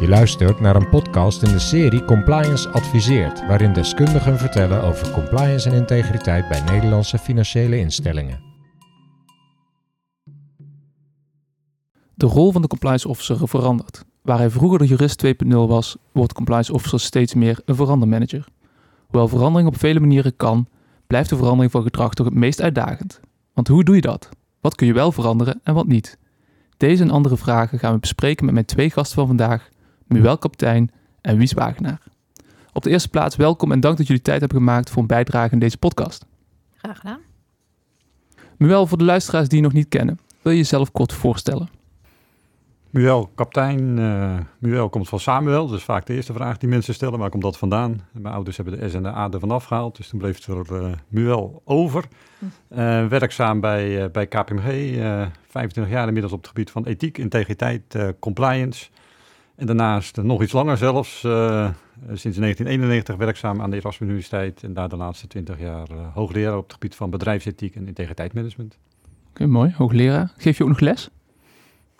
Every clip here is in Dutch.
Je luistert naar een podcast in de serie Compliance Adviseert, waarin deskundigen vertellen over compliance en integriteit bij Nederlandse financiële instellingen. De rol van de compliance officer verandert. Waar hij vroeger de jurist 2.0 was, wordt compliance officer steeds meer een verandermanager. Hoewel verandering op vele manieren kan, blijft de verandering van gedrag toch het meest uitdagend. Want hoe doe je dat? Wat kun je wel veranderen en wat niet? Deze en andere vragen gaan we bespreken met mijn twee gasten van vandaag, Muel Kaptein en Wies Wagenaar. Op de eerste plaats welkom en dank dat jullie tijd hebben gemaakt voor een bijdrage in deze podcast. Graag gedaan. Muel, voor de luisteraars die je nog niet kennen, wil je jezelf kort voorstellen? Muel, kaptein. Uh, Muel komt van Samuel. Dat is vaak de eerste vraag die mensen stellen. Waar komt dat vandaan? Mijn ouders hebben de S en de A ervan afgehaald. Dus toen bleef er uh, Muel over. Uh, werkzaam bij, bij KPMG. 25 jaar inmiddels op het gebied van ethiek, integriteit, compliance. En daarnaast nog iets langer zelfs. sinds 1991 werkzaam aan de Erasmus Universiteit. En daar de laatste 20 jaar hoogleraar op het gebied van bedrijfsethiek en integriteitsmanagement. Oké, mooi. Hoogleraar. Geef je ook nog les?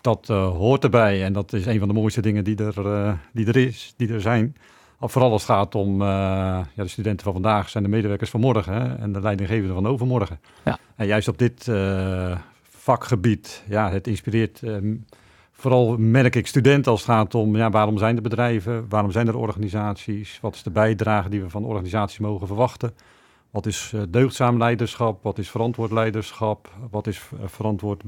dat uh, hoort erbij. En dat is een van de mooiste dingen die er, die er is, die er zijn. Vooral als het gaat om uh, ja, de studenten van vandaag zijn de medewerkers van morgen hè, en de leidinggevenden van overmorgen. Ja. En juist op dit vakgebied, ja, het inspireert. Vooral merk ik studenten als het gaat om ja, waarom zijn er bedrijven, waarom zijn er organisaties, wat is de bijdrage die we van organisaties mogen verwachten. Wat is deugdzaam leiderschap? Wat is verantwoord leiderschap? Wat is verantwoord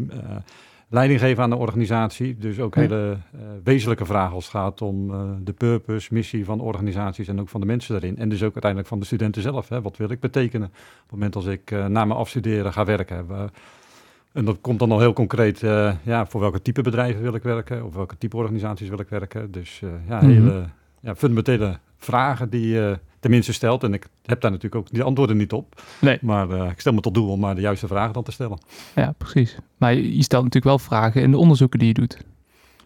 leiding geven aan de organisatie. Dus ook hele uh, wezenlijke vragen als het gaat om uh, de purpose, missie van organisaties en ook van de mensen daarin. En dus ook uiteindelijk van de studenten zelf. Hè. Wat wil ik betekenen op het moment als ik na mijn afstuderen ga werken? En dat komt dan al heel concreet, ja, voor welke type bedrijven wil ik werken? Of welke type organisaties wil ik werken? Dus ja, mhm. hele ja, fundamentele vragen die tenminste stelt. En ik heb daar natuurlijk ook die antwoorden niet op. Nee. Maar uh, ik stel me tot doel om maar de juiste vragen dan te stellen. Ja, precies. Maar je, stelt natuurlijk wel vragen in de onderzoeken die je doet.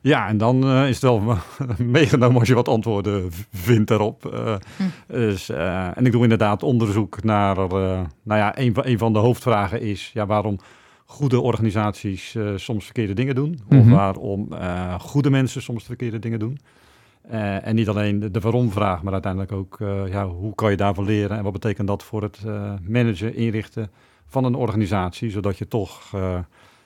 Ja, en dan uh, is het wel meegenomen als je wat antwoorden vindt daarop. Uh, hm. dus, en ik doe inderdaad onderzoek naar, nou ja, een, een van de hoofdvragen is, ja, waarom goede organisaties soms verkeerde dingen doen. Of mhm. waarom goede mensen soms verkeerde dingen doen. Uh, en niet alleen de, de waarom-vraag, maar uiteindelijk ook ja, hoe kan je daarvan leren en wat betekent dat voor het managen, inrichten van een organisatie, zodat je toch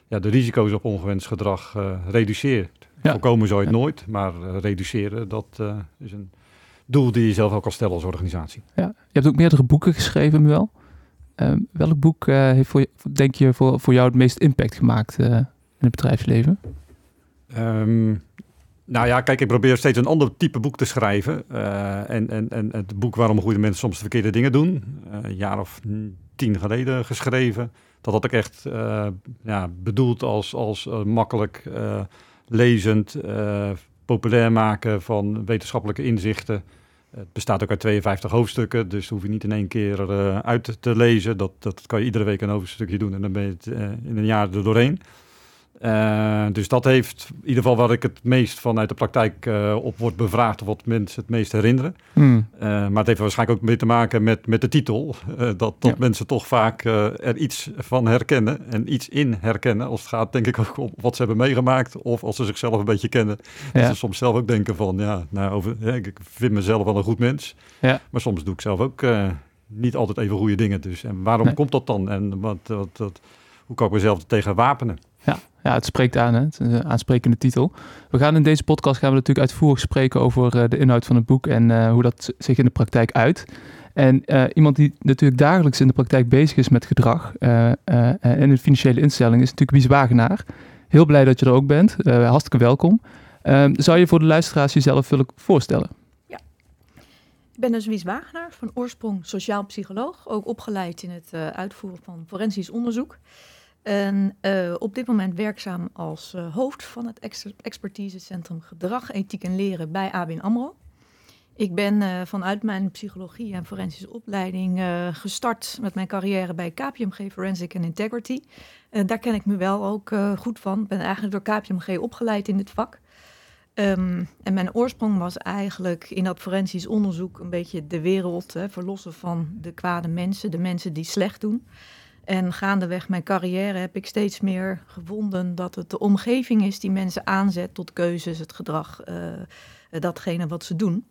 ja, de risico's op ongewenst gedrag reduceert. Ja. Voorkomen zou je het nooit, maar reduceren, dat is een doel die je zelf ook kan stellen als organisatie. Ja. Je hebt ook meerdere boeken geschreven, Muel. Ehm, welk boek heeft voor denk je voor, voor jou het meest impact gemaakt in het bedrijfsleven? Um, nou ja, kijk, ik probeer steeds een ander type boek te schrijven. Uh, en, en, en het boek Waarom goede mensen soms de verkeerde dingen doen. Een jaar of tien geleden geschreven. Dat had ik echt ja, bedoeld als, als makkelijk lezend, populair maken van wetenschappelijke inzichten. Het bestaat ook uit 52 hoofdstukken, dus hoef je niet in één keer uit te lezen. Dat, dat kan je iedere week een hoofdstukje doen en dan ben je het in een jaar er doorheen. Uh, dus dat heeft in ieder geval wat ik het meest vanuit de praktijk uh, op wordt bevraagd, wat mensen het meest herinneren. Hmm. Uh, maar het heeft waarschijnlijk ook mee te maken met, met de titel. dat dat mensen toch vaak er iets van herkennen en iets in herkennen. Als het gaat denk ik ook om wat ze hebben meegemaakt. Of als ze zichzelf een beetje kennen. Ja. Dat ze soms zelf ook denken van ja, nou, over, ja, ik vind mezelf wel een goed mens. Ja. Maar soms doe ik zelf ook niet altijd even goede dingen. Dus en waarom komt dat dan? En wat, wat, wat, hoe kan ik mezelf tegen wapenen? Ja, het spreekt aan, hè? het is een aansprekende titel. We gaan in deze podcast gaan we natuurlijk uitvoerig spreken over uh, de inhoud van het boek en uh, hoe dat zich in de praktijk uit. En uh, iemand die natuurlijk dagelijks in de praktijk bezig is met gedrag en in financiële instellingen is natuurlijk Wies Wagenaar. Heel blij dat je er ook bent. hartstikke welkom. Ehm, zou je voor de luisteraars jezelf willen voorstellen? Ja, ik ben dus Wies Wagenaar, van oorsprong sociaal psycholoog. Ook opgeleid in het uitvoeren van forensisch onderzoek. En uh, op dit moment werkzaam als uh, hoofd van het ex expertisecentrum Gedrag, Ethiek en Leren bij ABN AMRO. Ik ben uh, vanuit mijn psychologie en forensische opleiding gestart met mijn carrière bij KPMG Forensic and Integrity. daar ken ik me wel ook goed van. Ik ben eigenlijk door KPMG opgeleid in dit vak. Um, en mijn oorsprong was eigenlijk in dat forensisch onderzoek een beetje de wereld hè, verlossen van de kwade mensen, de mensen die slecht doen. En gaandeweg mijn carrière heb ik steeds meer gevonden dat het de omgeving is die mensen aanzet tot keuzes, het gedrag, uh, datgene wat ze doen.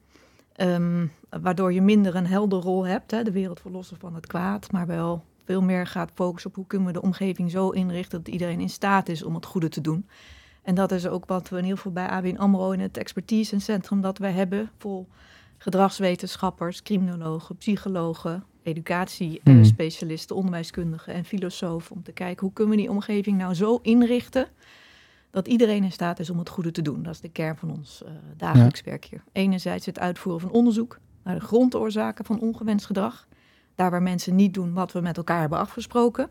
Ehm, waardoor je minder een helder rol hebt, hè, de wereld verlossen van het kwaad, maar wel veel meer gaat focussen op hoe kunnen we de omgeving zo inrichten dat iedereen in staat is om het goede te doen. En dat is ook wat we in ieder geval bij ABN AMRO in het expertisecentrum dat we hebben, vol gedragswetenschappers, criminologen, psychologen, educatiespecialisten, onderwijskundigen en filosofen, om te kijken hoe kunnen we die omgeving nou zo inrichten dat iedereen in staat is om het goede te doen. Dat is de kern van ons uh, dagelijks werk hier. Enerzijds het uitvoeren van onderzoek naar de grondoorzaken van ongewenst gedrag. Daar waar mensen niet doen wat we met elkaar hebben afgesproken.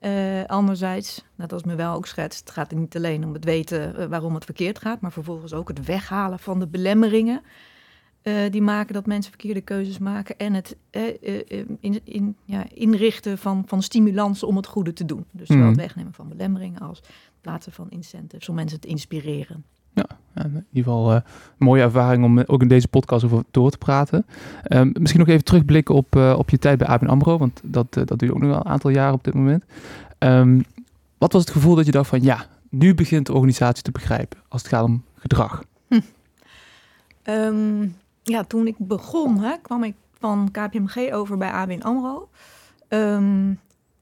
Uh, anderzijds, net als me wel ook schetst, het gaat niet alleen om het weten waarom het verkeerd gaat, maar vervolgens ook het weghalen van de belemmeringen uh, die maken dat mensen verkeerde keuzes maken en het in, in, ja, inrichten van, van stimulansen om het goede te doen. Dus zowel het wegnemen van belemmeringen als plaatsen van incentives om mensen te inspireren. Ja, in ieder geval een mooie ervaring om ook in deze podcast over door te praten. Um, misschien nog even terugblikken op, op je tijd bij ABN AMRO, want dat, dat doe je ook nog wel een aantal jaren op dit moment. Um, wat was het gevoel dat je dacht van ja, nu begint de organisatie te begrijpen als het gaat om gedrag? Hm. Um, ja, toen ik begon hè, kwam ik van KPMG over bij ABN AMRO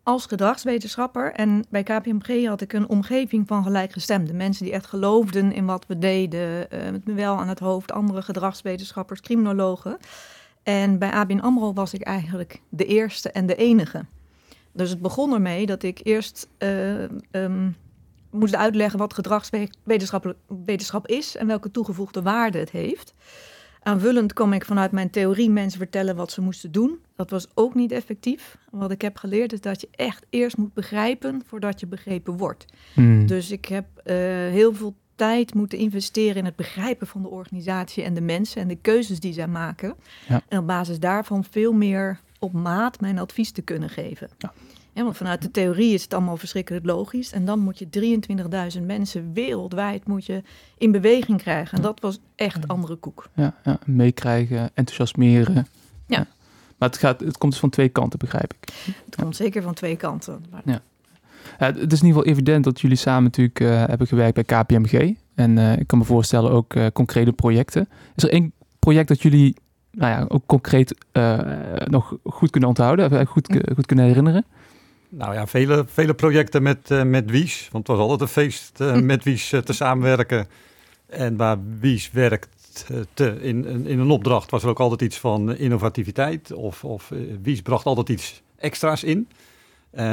als gedragswetenschapper. En bij KPMG had ik een omgeving van gelijkgestemden. Mensen die echt geloofden in wat we deden. Uh, met me wel aan het hoofd, andere gedragswetenschappers, criminologen. En bij ABN AMRO was ik eigenlijk de eerste en de enige. Dus het begon ermee dat ik eerst uh, um, moest uitleggen wat gedragswetenschap is en welke toegevoegde waarde het heeft. Aanvullend kwam ik vanuit mijn theorie mensen vertellen wat ze moesten doen. Dat was ook niet effectief. Wat ik heb geleerd is dat je echt eerst moet begrijpen voordat je begrepen wordt. Hmm. Dus ik heb uh, heel veel tijd moeten investeren in het begrijpen van de organisatie en de mensen en de keuzes die zij maken. Ja. En op basis daarvan veel meer op maat mijn advies te kunnen geven. Ja. Ja, want vanuit de theorie is het allemaal verschrikkelijk logisch. En dan moet je 23.000 mensen wereldwijd moet je in beweging krijgen. En dat was echt andere koek. Ja, ja meekrijgen, enthousiasmeren. Ja. Maar het, gaat, het komt dus van twee kanten, begrijp ik. Het komt zeker van twee kanten. Maar... Ja. het is in ieder geval evident dat jullie samen natuurlijk uh, hebben gewerkt bij KPMG. En uh, ik kan me voorstellen ook uh, concrete projecten. Is er één project dat jullie nou ja, ook concreet nog goed kunnen onthouden, goed, goed kunnen herinneren? Nou ja, vele, vele projecten met, uh, met Wies. Want het was altijd een feest uh, met Wies uh, te samenwerken. En waar Wies werkt te, in, in een opdracht was er ook altijd iets van innovativiteit. Of, of Wies bracht altijd iets extra's in.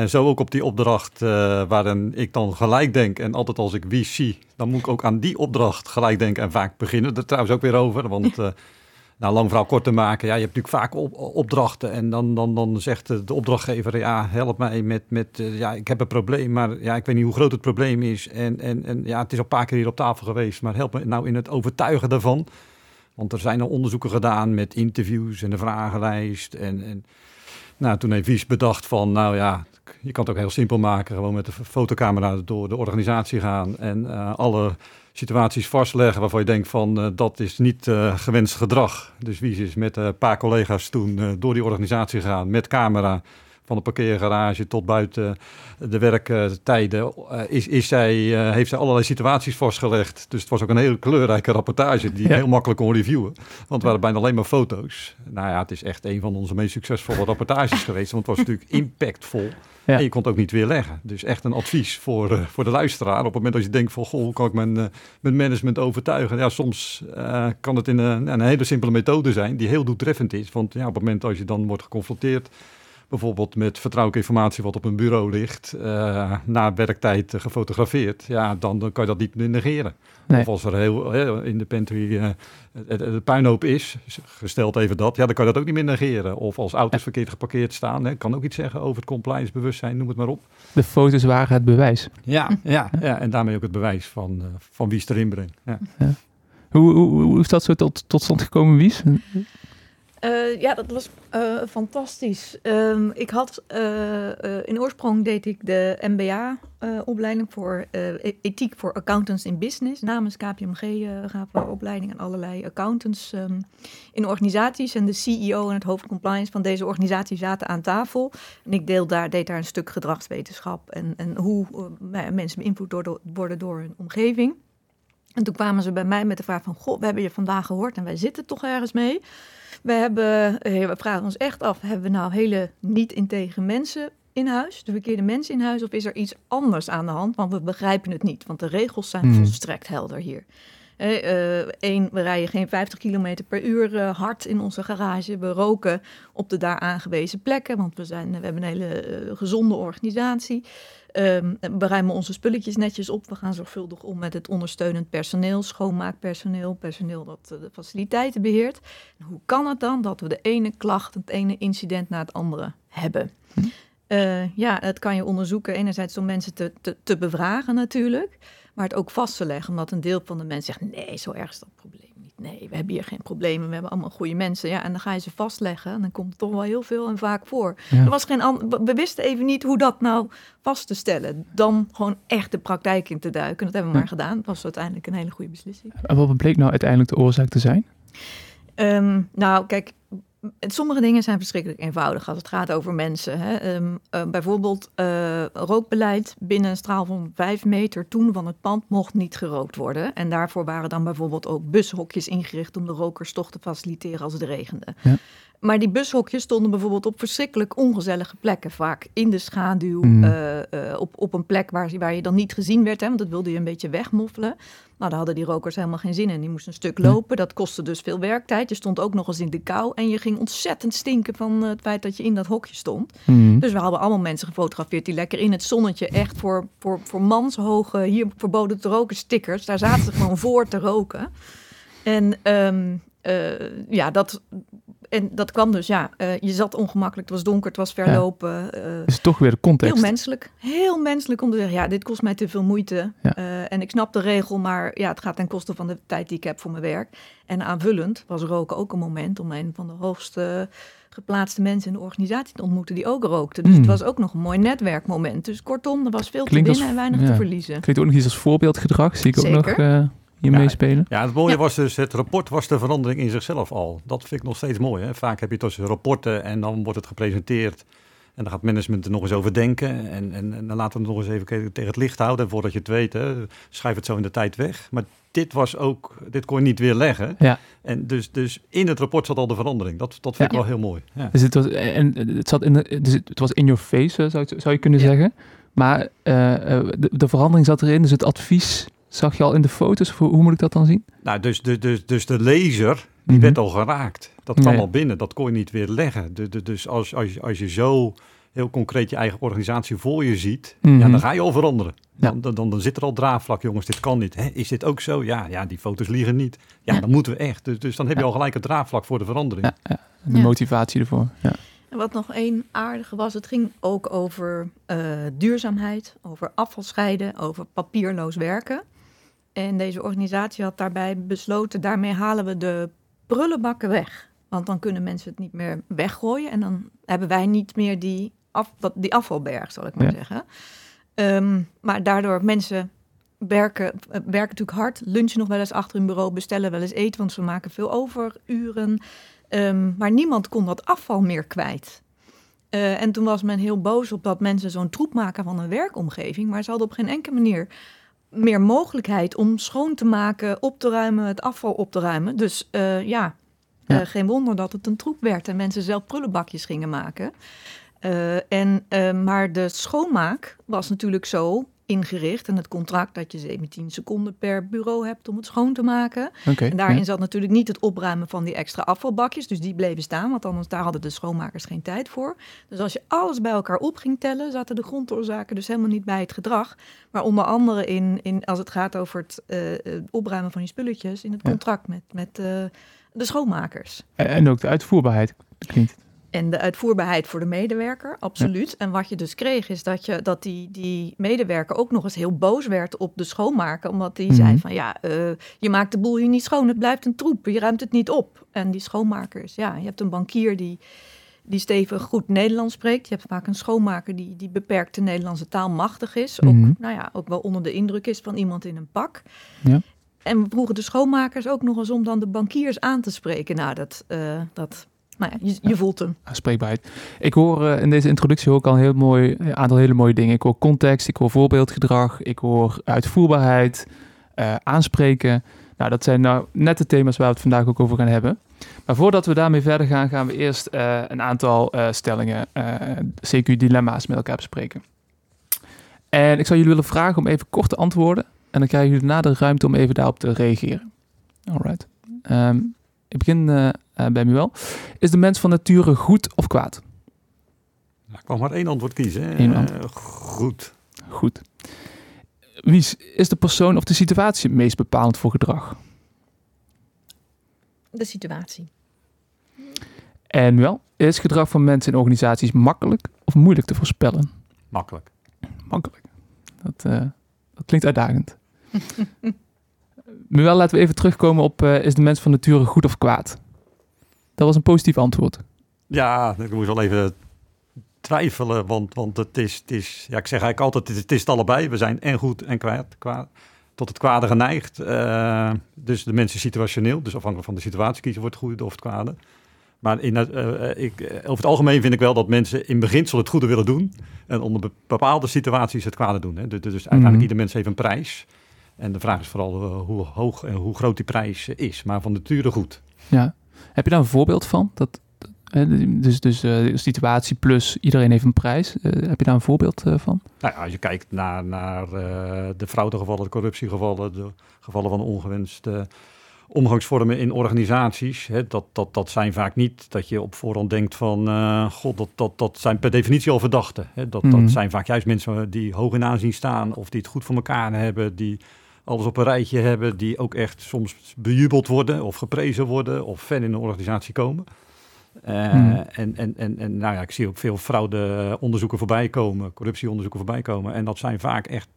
zo ook op die opdracht waarin ik dan gelijk denk. En altijd als ik Wies zie, dan moet ik ook aan die opdracht gelijk denken. En vaak beginnen er trouwens ook weer over. Want nou, lang verhaal kort te maken. Ja, je hebt natuurlijk vaak opdrachten en dan, dan, dan zegt de, opdrachtgever, ja, help mij met, met uh, ja, ik heb een probleem, maar ja, ik weet niet hoe groot het probleem is. En, en, en ja, het is al een paar keer hier op tafel geweest, maar help me nou in het overtuigen daarvan. Want er zijn al onderzoeken gedaan met interviews en een vragenlijst. En, en nou, toen heeft Wies bedacht van, nou ja, je kan het ook heel simpel maken. Gewoon met de fotocamera door de organisatie gaan en uh, alle situaties vastleggen waarvan je denkt van uh, dat is niet uh, gewenst gedrag. Dus wie is met een paar collega's toen door die organisatie gegaan met camera van de parkeergarage tot buiten de werktijden, is, is zij, heeft zij allerlei situaties vastgelegd. Dus het was ook een hele kleurrijke rapportage die ja. heel makkelijk kon reviewen. Want het waren bijna alleen maar foto's. Nou ja, het is echt een van onze meest succesvolle rapportages geweest, want het was natuurlijk impactvol. Ja. Je kon het ook niet weerleggen. Dus echt een advies voor, uh, voor de luisteraar. Op het moment dat je denkt van, goh, hoe kan ik mijn, uh, mijn management overtuigen? Ja, soms uh, kan het in een, een, hele simpele methode zijn die heel doeltreffend is. Want ja, op het moment als je dan wordt geconfronteerd bijvoorbeeld met vertrouwelijke informatie wat op een bureau ligt, uh, na werktijd uh, gefotografeerd, ja, dan, dan, kan je dat niet negeren. Nee. Of als er heel, heel in de pantry uh, het, puinhoop is, gesteld even dat, ja, dan kan je dat ook niet meer negeren. Of als auto's verkeerd geparkeerd staan, hè, kan ook iets zeggen over het compliance bewustzijn, noem het maar op. De foto's waren het bewijs. Ja, ja, ja en daarmee ook het bewijs van, van wie het erin brengt. Ja. Ja. Hoe, hoe, hoe, is dat zo tot, tot stand gekomen, Wies? Uh, ja, dat was uh, fantastisch. Um, ik had uh, in oorsprong deed ik de MBA-opleiding voor e-, ethiek voor accountants in business. Namens KPMG gaven we opleiding aan allerlei accountants um, in organisaties. En de CEO en het hoofd compliance van deze organisatie zaten aan tafel. En ik deel daar, deed daar een stuk gedragswetenschap en, en hoe mensen beïnvloed worden door hun omgeving. En toen kwamen ze bij mij met de vraag van, goh, we hebben je vandaag gehoord en wij zitten toch ergens mee. We, hebben, eh, we vragen ons echt af, hebben we nou hele niet-integere mensen in huis, de verkeerde mensen in huis, of is er iets anders aan de hand? Want we begrijpen het niet, want de regels zijn hmm. volstrekt helder hier. Eén, uh, we rijden geen 50 km per uur uh, hard in onze garage. We roken op de daar aangewezen plekken, want we, zijn, we hebben een hele uh, gezonde organisatie. Um, we ruimen onze spulletjes netjes op. We gaan zorgvuldig om met het ondersteunend personeel, schoonmaakpersoneel, personeel dat de faciliteiten beheert. En hoe kan het dan dat we de ene klacht, het ene incident na het andere hebben? Hm. ja, dat kan je onderzoeken. Enerzijds om mensen te, te, te bevragen natuurlijk maar het ook vast te leggen. Omdat een deel van de mensen zegt, nee, zo erg is dat probleem niet. Nee, we hebben hier geen problemen, we hebben allemaal goede mensen. Ja, en dan ga je ze vastleggen en dan komt het toch wel heel veel en vaak voor. Er was geen we wisten even niet hoe dat nou vast te stellen. Dan gewoon echt de praktijk in te duiken. Dat hebben we maar gedaan. Het was uiteindelijk een hele goede beslissing. En wat bleek nou uiteindelijk de oorzaak te zijn? Ehm, nou, kijk, sommige dingen zijn verschrikkelijk eenvoudig als het gaat over mensen. Hè. Ehm, eh, bijvoorbeeld uh, rookbeleid binnen een straal van vijf meter toen van het pand mocht niet gerookt worden. En daarvoor waren dan bijvoorbeeld ook bushokjes ingericht om de rokers toch te faciliteren als het regende. Ja. Maar die bushokjes stonden bijvoorbeeld op verschrikkelijk ongezellige plekken. Vaak in de schaduw, mm. eh, eh, op, op een plek waar, waar je dan niet gezien werd. Hè, want dat wilde je een beetje wegmoffelen. Nou, daar hadden die rokers helemaal geen zin in. Die moesten een stuk lopen. Dat kostte dus veel werktijd. Je stond ook nog eens in de kou. En je ging ontzettend stinken van het feit dat je in dat hokje stond. Mm. Dus we hadden allemaal mensen gefotografeerd die lekker in het zonnetje... echt voor, voor, voor manshoge, hier verboden te roken stickers... daar zaten ze gewoon voor te roken. En um, uh, ja, dat, en dat kwam dus, ja, uh, je zat ongemakkelijk, het was donker, het was verlopen. Ja. Uh, is toch weer de context. Heel menselijk, heel menselijk om te zeggen, ja, dit kost mij te veel moeite. Ja. Uh, en ik snap de regel, maar ja, het gaat ten koste van de tijd die ik heb voor mijn werk. En aanvullend was roken ook een moment om een van de hoogste geplaatste mensen in de organisatie te ontmoeten die ook rookten. Dus mm. het was ook nog een mooi netwerkmoment. Dus kortom, er was veel te winnen en weinig te verliezen. Klinkt ook nog iets als voorbeeldgedrag, zie ik ook nog hier ja, meespelen. Ja, het mooie was dus, het rapport was de verandering in zichzelf al. Dat vind ik nog steeds mooi. Hè? Vaak heb je tussen rapporten en dan wordt het gepresenteerd. En dan gaat management er nog eens over denken. En, en, en dan laten we het nog eens even tegen het licht houden. En voordat je het weet, hè, schrijf het zo in de tijd weg. Maar dit was ook, dit kon je niet weer leggen. Ja. En dus, dus in het rapport zat al de verandering. Dat, dat vind ik wel heel mooi. Ja. Dus het was, en het zat in de, dus het was in your face, zou, zou je kunnen zeggen. Maar uh, de, de verandering zat erin. Dus het advies Zag je al in de foto's? Hoe, hoe moet ik dat dan zien? Nou, dus, dus, dus, dus de laser, die mhm. werd al geraakt. Dat kwam al binnen, dat kon je niet weer leggen. Dus, dus als, als, je, als je zo heel concreet je eigen organisatie voor je ziet, ja, mhm. dan ga je al veranderen. Dan, dan, dan, zit er al draagvlak, jongens, dit kan niet. Hè, is dit ook zo? Ja, ja, die foto's liegen niet. Ja, dan moeten we echt. Dus, dus dan heb je al gelijk het draagvlak voor de verandering. Ja, de motivatie ervoor. Ja. En wat nog één aardige was, het ging ook over uh, duurzaamheid, over afvalscheiden, over papierloos werken. En deze organisatie had daarbij besloten, daarmee halen we de prullenbakken weg. Want dan kunnen mensen het niet meer weggooien. En dan hebben wij niet meer die, af, die afvalberg, zal ik maar zeggen. Ehm, maar daardoor mensen werken, eh, werken natuurlijk hard, lunchen nog wel eens achter hun bureau, bestellen wel eens eten, want ze maken veel overuren. Um, maar niemand kon dat afval meer kwijt. Uh, en toen was men heel boos op dat mensen zo'n troep maken van een werkomgeving, maar ze hadden op geen enkele manier meer mogelijkheid om schoon te maken, op te ruimen, het afval op te ruimen. Dus uh, ja, ja. Uh, geen wonder dat het een troep werd en mensen zelf prullenbakjes gingen maken. Uh, en, maar de schoonmaak was natuurlijk zo ingericht en het contract dat je 17 seconden per bureau hebt om het schoon te maken. Okay, en daarin zat natuurlijk niet het opruimen van die extra afvalbakjes, dus die bleven staan, want anders daar hadden de schoonmakers geen tijd voor. Dus als je alles bij elkaar op ging tellen, zaten de grondoorzaken dus helemaal niet bij het gedrag, maar onder andere in, in als het gaat over het uh, opruimen van die spulletjes in het contract met, met uh, de schoonmakers. En ook de uitvoerbaarheid klinkt. En de uitvoerbaarheid voor de medewerker, absoluut. En wat je dus kreeg, is dat, je, dat die, die medewerker ook nog eens heel boos werd op de schoonmaker. Omdat die zei Mhm. van ja, eh, je maakt de boel hier niet schoon, het blijft een troep, je ruimt het niet op. En die schoonmakers, ja, je hebt een bankier die, die stevig goed Nederlands spreekt. Je hebt vaak een schoonmaker die, die beperkte Nederlandse taal machtig is. Ook, Mhm. nou ja, ook wel onder de indruk is van iemand in een pak. Ja. En we vroegen de schoonmakers ook nog eens om dan de bankiers aan te spreken. Nou, dat, eh, dat nou ja, je, je voelt hem. Aanspreekbaarheid. Ik hoor eh, in deze introductie ook al een heel mooi, een aantal hele mooie dingen. Ik hoor context, ik hoor voorbeeldgedrag, ik hoor uitvoerbaarheid, eh, aanspreken. Nou, dat zijn nou net de thema's waar we het vandaag ook over gaan hebben. Maar voordat we daarmee verder gaan, gaan we eerst eh, een aantal stellingen, CQ-dilemma's met elkaar bespreken. En ik zou jullie willen vragen om even kort te antwoorden. En dan krijgen jullie daarna de ruimte om even daarop te reageren. Alright. Ehm, ik begin eh, eh, bij Muel. Is de mens van nature goed of kwaad? Nou, ik mag maar één antwoord kiezen. hè. Eén Eh, antwoord. goed. Goed. Wie is- de persoon of de situatie het meest bepalend voor gedrag? De situatie. En wel, is gedrag van mensen in organisaties makkelijk of moeilijk te voorspellen? Makkelijk. Makkelijk. Dat, eh, dat klinkt uitdagend. wel laten we even terugkomen op, eh, is de mens van nature goed of kwaad? Dat was een positief antwoord. Ja, ik moest wel even twijfelen, want, want het, is, het is, ja, ik zeg eigenlijk altijd, het is, het is het allebei. We zijn en goed en kwaad, kwaad tot het kwade geneigd. Eh, dus de mensen situationeel, dus afhankelijk van de situatie kiezen voor het goede of het kwade. Maar in eh, ik, over het algemeen vind ik wel dat mensen in beginsel het goede willen doen. En onder be- bepaalde situaties het kwade doen. Hè. Dus, dus uiteindelijk Mhm. ieder mens heeft een prijs. En de vraag is vooral eh, hoe hoog en hoe groot die prijs is. Maar van nature goed. Ja. Heb je daar een voorbeeld van? Dat, eh, dus dus eh, de situatie plus iedereen heeft een prijs. Heb je daar een voorbeeld van? Nou ja, als je kijkt naar, naar de fraudegevallen, de corruptiegevallen, de gevallen van ongewenste omgangsvormen in organisaties, hè, dat, dat, dat zijn vaak niet dat je op voorhand denkt van, god, dat, dat, dat zijn per definitie al verdachten. Hè. Dat, Mhm. dat zijn vaak juist mensen die hoog in aanzien staan of die het goed voor elkaar hebben, die alles op een rijtje hebben, die ook echt soms bejubeld worden of geprezen worden of ver in een organisatie komen. Eh, Hmm. en, en, en, en nou ja, ik zie ook veel fraudeonderzoeken voorbij komen, corruptieonderzoeken voorbij komen. En dat zijn vaak echt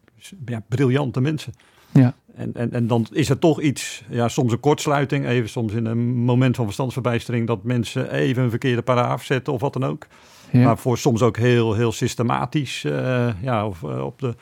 ja, briljante mensen. Ja. En, en, en dan is er toch iets, ja, soms een kortsluiting, even soms in een moment van verstandsverbijstering, dat mensen even een verkeerde paragraaf zetten of wat dan ook. Ja. Maar voor soms ook heel, heel systematisch eh, ja, of, eh, op, de,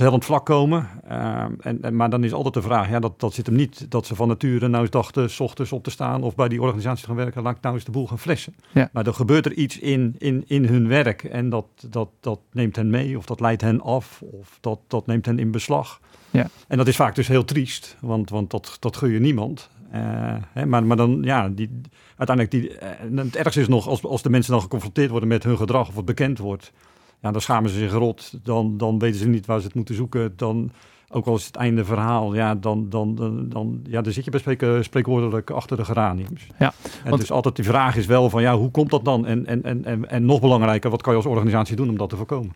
hellend vlak komen. Eh, en, en, maar dan is altijd de vraag, ja, dat, dat zit hem niet dat ze van nature nou eens dachten, s ochtends op te staan of bij die organisatie te gaan werken, laat ik nou eens de boel gaan flessen. Ja. Maar er gebeurt er iets in, in, in hun werk en dat, dat, dat neemt hen mee of dat leidt hen af of dat, dat neemt hen in beslag. Ja. En dat is vaak dus heel triest, want, want dat, dat gun je niemand. Eh, hè, maar, maar dan, ja, die, uiteindelijk, die, eh, het ergste is nog als, als de mensen dan geconfronteerd worden met hun gedrag of het bekend wordt. Ja, dan schamen ze zich rot. Dan, dan weten ze niet waar ze het moeten zoeken. Dan, ook al is het einde verhaal, ja, dan, dan, dan, dan, ja, dan zit je bij spreken, spreekwoordelijk achter de geraniums. Ja, en dus altijd die vraag is wel van, ja, hoe komt dat dan? En, en, en, en, en nog belangrijker, wat kan je als organisatie doen om dat te voorkomen?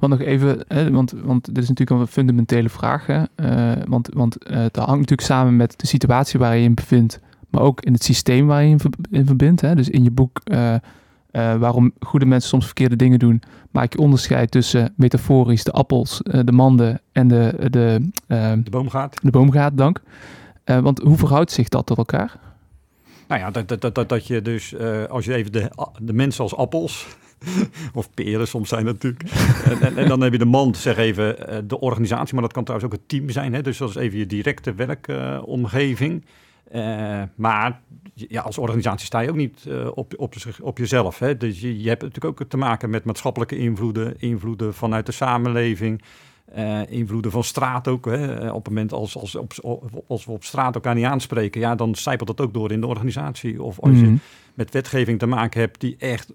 Want nog even, hè, want, want dit is natuurlijk een fundamentele vraag. Hè? Eh, want want eh, het hangt natuurlijk samen met de situatie waar je je in bevindt, maar ook in het systeem waar je in, in verbindt. Hè? Dus in je boek eh, eh, waarom goede mensen soms verkeerde dingen doen, maak je onderscheid tussen metaforisch de appels, eh, de manden en de, de, eh, De boomgaard. de boomgaard, dank. Eh, want hoe verhoudt zich dat tot elkaar? Nou ja, dat, dat, dat, dat, je dus, als je even de, de mensen als appels, of peren soms zijn natuurlijk, en, en, en dan heb je de man, zeg even, de organisatie, maar dat kan trouwens ook het team zijn, hè? dus dat is even je directe werkomgeving. Eh, maar ja, als organisatie sta je ook niet eh, op, op, op jezelf. Hè? Dus je, je hebt natuurlijk ook te maken met maatschappelijke invloeden, invloeden vanuit de samenleving, eh, invloeden van straat ook. Hè? Op het moment als, als, op, als we op straat elkaar niet aanspreken, ja, dan zijpelt dat ook door in de organisatie. Of als je Mhm. met wetgeving te maken hebt die echt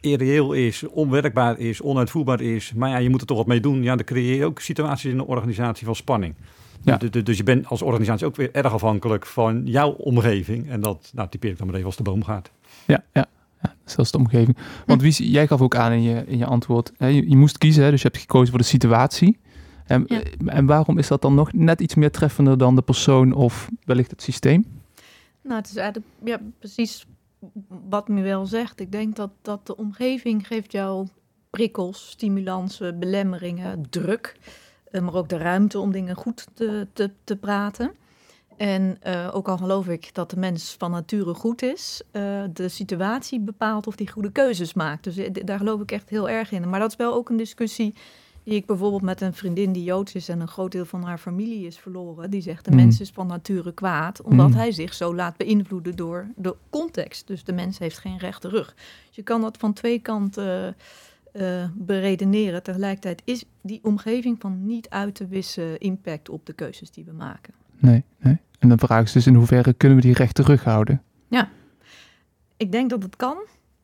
irreëel is, onwerkbaar is, onuitvoerbaar is. Maar ja, je moet er toch wat mee doen. Ja, dan creëer je ook situaties in de organisatie van spanning. Ja. Dus, dus- dus je bent als organisatie ook weer erg afhankelijk van jouw omgeving. En dat nou, typeer ik dan maar even als de boomgaard. Ja, ja. ja dus dat is de omgeving. Want wie, jij gaf ook aan in je, in je antwoord, hè, je, je moest kiezen, hè, dus je hebt gekozen voor de situatie. En, Ja. en waarom is dat dan nog net iets meer treffender dan de persoon of wellicht het systeem? Nou, het is eigenlijk ja, precies wat wel zegt, ik denk dat, dat de omgeving geeft jou prikkels, stimulansen, belemmeringen, druk. Uh, maar ook de ruimte om dingen goed te, te, te praten. En uh, ook al geloof ik dat de mens van nature goed is, uh, de situatie bepaalt of die goede keuzes maakt. Dus daar geloof ik echt heel erg in. Maar dat is wel ook een discussie die ik bijvoorbeeld met een vriendin die Joods is en een groot deel van haar familie is verloren. Die zegt de mm. mens is van nature kwaad, omdat mm. hij zich zo laat beïnvloeden door de context. Dus de mens heeft geen rechte rug. Dus je kan dat van twee kanten uh, beredeneren. Tegelijkertijd is die omgeving van niet uit te wissen impact op de keuzes die we maken. Nee, nee. En dan vraag is dus in hoeverre kunnen we die recht terughouden? Ja, ik denk dat het kan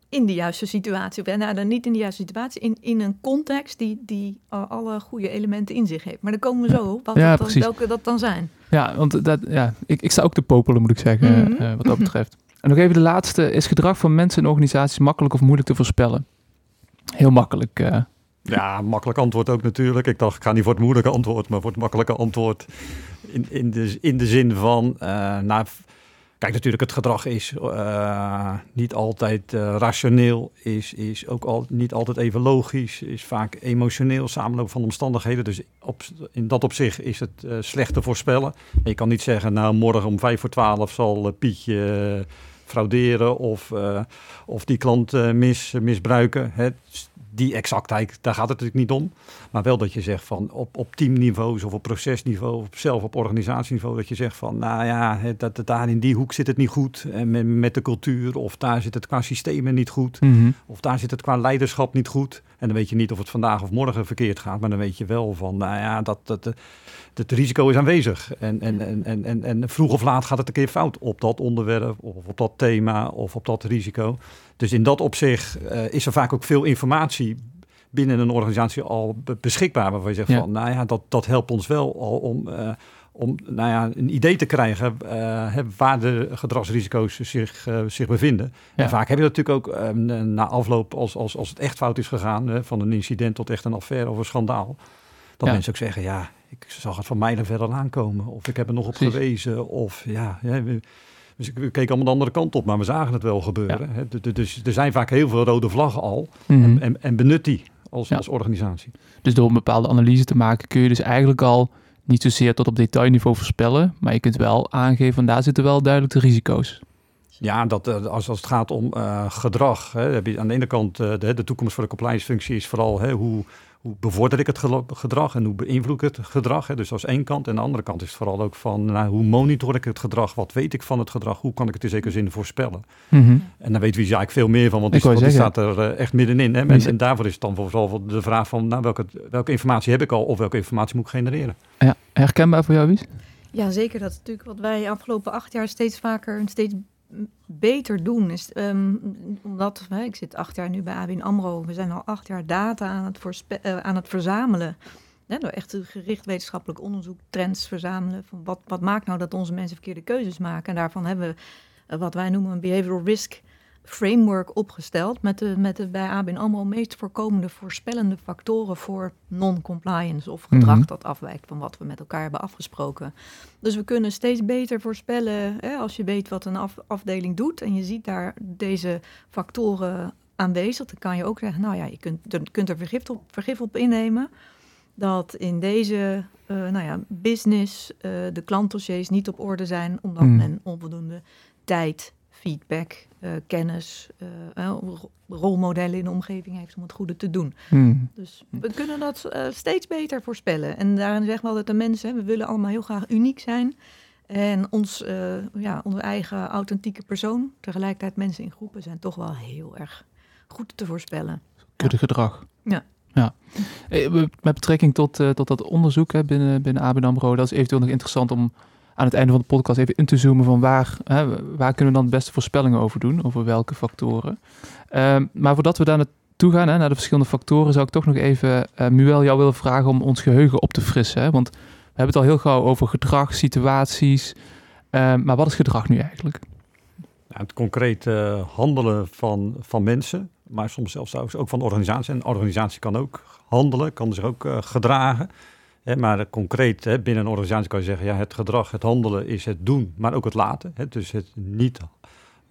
in de juiste situatie. Of nou, dan niet in de juiste situatie, in, in een context die, die alle goede elementen in zich heeft. Maar dan komen we zo op wat ja, dat dan, welke dat dan zijn. Ja, want dat, ja, ik, ik sta ook te popelen, moet ik zeggen, mm -hmm. wat dat betreft. En nog even de laatste. Is gedrag van mensen en organisaties makkelijk of moeilijk te voorspellen? Heel makkelijk. Uh. Ja, makkelijk antwoord ook natuurlijk. Ik dacht, ik ga niet voor het moeilijke antwoord, maar voor het makkelijke antwoord. In, in, de, in de zin van, uh, nou, kijk natuurlijk, het gedrag is uh, niet altijd rationeel, is, is ook al, niet altijd even logisch, is vaak emotioneel, samenloop van omstandigheden. Dus op, in dat opzicht is het slecht te voorspellen. je kan niet zeggen, nou morgen om vijf voor twaalf zal Pietje frauderen of, of die klant mis, misbruiken. Hè die exactheid, daar gaat het natuurlijk niet om. Maar wel dat je zegt van op, op teamniveau of op procesniveau, of zelf op organisatieniveau, dat je zegt van nou ja, dat, dat daar in die hoek zit het niet goed en met, met de cultuur, of daar zit het qua systemen niet goed, mhm. of daar zit het qua leiderschap niet goed. En dan weet je niet of het vandaag of morgen verkeerd gaat, maar dan weet je wel van nou ja, dat, dat, het risico is aanwezig. En, en, en, en, en vroeg of laat gaat het een keer fout op dat onderwerp, of op dat thema, of op dat risico. Dus in dat opzicht uh, is er vaak ook veel informatie binnen een organisatie al beschikbaar. Waarvan je zegt van, nou ja, dat, dat helpt ons wel al om, uh, om nou ja, een idee te krijgen uh, waar de gedragsrisico's zich, zich bevinden. En vaak heb je dat natuurlijk ook na afloop, als, als, als het echt fout is gegaan, van een incident tot echt een affaire of een schandaal. Dat mensen ook zeggen, ja, ik zag het van mij er verder aankomen. Of ik heb er nog op gewezen. Of ja, ja dus we keken allemaal de andere kant op, maar we zagen het wel gebeuren. Dus er zijn vaak heel veel rode vlaggen al. Mhm. en, en, en, benut die als, als organisatie. Dus door een bepaalde analyse te maken kun je dus eigenlijk al niet zozeer tot op detailniveau voorspellen. Maar je kunt wel aangeven, daar zitten wel duidelijk de risico's. Ja, dat, eh, als, als het gaat om uh, gedrag. Hè, heb je aan de ene kant uh, de, de toekomst voor de compliance functie is vooral hè, hoe, hoe bevorder ik het gedrag en hoe beïnvloed ik het gedrag? Hè? Dus dat is één kant. En de andere kant is vooral ook van nou, hoe monitor ik het gedrag? Wat weet ik van het gedrag? Hoe kan ik het in zekere zin voorspellen? Mhm. En daar weten we eigenlijk veel meer van, want die, die staat er uh, echt middenin. Hè? En, en, daarvoor is het dan vooral de vraag van nou, welke, welke informatie heb ik al of welke informatie moet ik genereren? Ja, herkenbaar voor jou, Wies? Ja, zeker. Dat is natuurlijk wat wij afgelopen acht jaar steeds vaker en steeds beter doen. Is, um, omdat, hè, ik zit acht jaar nu bij ABN AMRO. We zijn al acht jaar data aan het, uh, aan het verzamelen. Hè, door echt gericht wetenschappelijk onderzoek, trends verzamelen. Van wat, wat maakt nou dat onze mensen verkeerde keuzes maken? En daarvan hebben we uh, wat wij noemen een behavioral risk framework opgesteld met de, met de bij ABN AMRO meest voorkomende voorspellende factoren voor non-compliance of gedrag mhm. dat afwijkt van wat we met elkaar hebben afgesproken. Dus we kunnen steeds beter voorspellen hè, als je weet wat een afdeling doet en je ziet daar deze factoren aanwezig, dan kan je ook zeggen, nou ja, je kunt, er, kunt er vergif op, vergif op innemen dat in deze uh, nou ja, business uh, de klantdossiers niet op orde zijn omdat mhm. men onvoldoende tijd feedback, uh, kennis, uh, rolmodellen in de omgeving heeft om het goede te doen. Hmm. Dus we kunnen dat uh, steeds beter voorspellen. En daarin zeggen we altijd de mensen, we willen allemaal heel graag uniek zijn. En ons, ja, onze eigen authentieke persoon, tegelijkertijd mensen in groepen, zijn toch wel heel erg goed te voorspellen. Kudde gedrag. Ja. Ja. Met betrekking tot, tot dat onderzoek hè, binnen, binnen ABN AMRO, dat is eventueel nog interessant om aan het einde van de podcast even in te zoomen van waar, hè, waar kunnen we dan de beste voorspellingen over doen, over welke factoren. Um, maar voordat we daar naartoe gaan, hè, naar de verschillende factoren, zou ik toch nog even, uh, Muel, jou willen vragen om ons geheugen op te frissen. Hè? Want we hebben het al heel gauw over gedrag, situaties. Uh, maar wat is gedrag nu eigenlijk? Nou, het concreet uh, handelen van, van mensen, maar soms zelfs ook van organisaties. En organisatie kan ook handelen, kan zich ook uh, gedragen maar concreet hè, binnen een organisatie kan je zeggen, ja, het gedrag, het handelen is het doen, maar ook het laten. Hè, dus het niet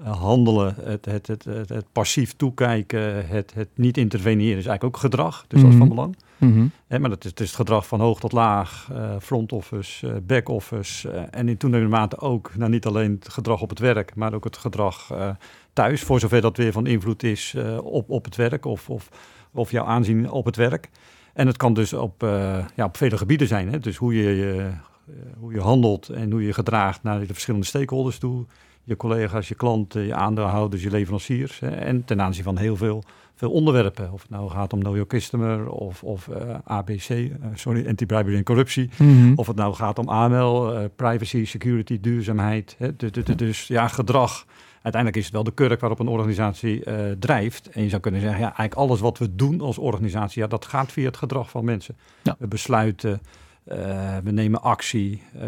uh, handelen, het, het, het, het, passief toekijken, het, het niet interveneren is eigenlijk ook gedrag. Dus dat is van Mhm. belang. Mhm. Hè, maar dat is, het is het gedrag van hoog tot laag, eh, front office, eh, back office. eh, en in toenemende mate ook, nou, niet alleen het gedrag op het werk, maar ook het gedrag eh, thuis. Voor zover dat weer van invloed is eh, op, op het werk of, of, of jouw aanzien op het werk. En het kan dus op, eh, ja, op vele gebieden zijn. Hè? Dus hoe je, je, eh, hoe je handelt en hoe je je gedraagt naar de verschillende stakeholders toe. Je collega's, je klanten, je aandeelhouders, je leveranciers. Hè? En ten aanzien van heel veel, veel onderwerpen. Of het nou gaat om know your customer of, of eh, ABC, eh, sorry, anti-bribery en corruptie. Mhm. Of het nou gaat om AML, privacy, security, duurzaamheid. Hè? Du- du- du- Dus ja, gedrag. Uiteindelijk is het wel de kurk waarop een organisatie eh, drijft. En je zou kunnen zeggen, ja, eigenlijk alles wat we doen als organisatie, ja, dat gaat via het gedrag van mensen. Ja. We besluiten, eh, we nemen actie, eh,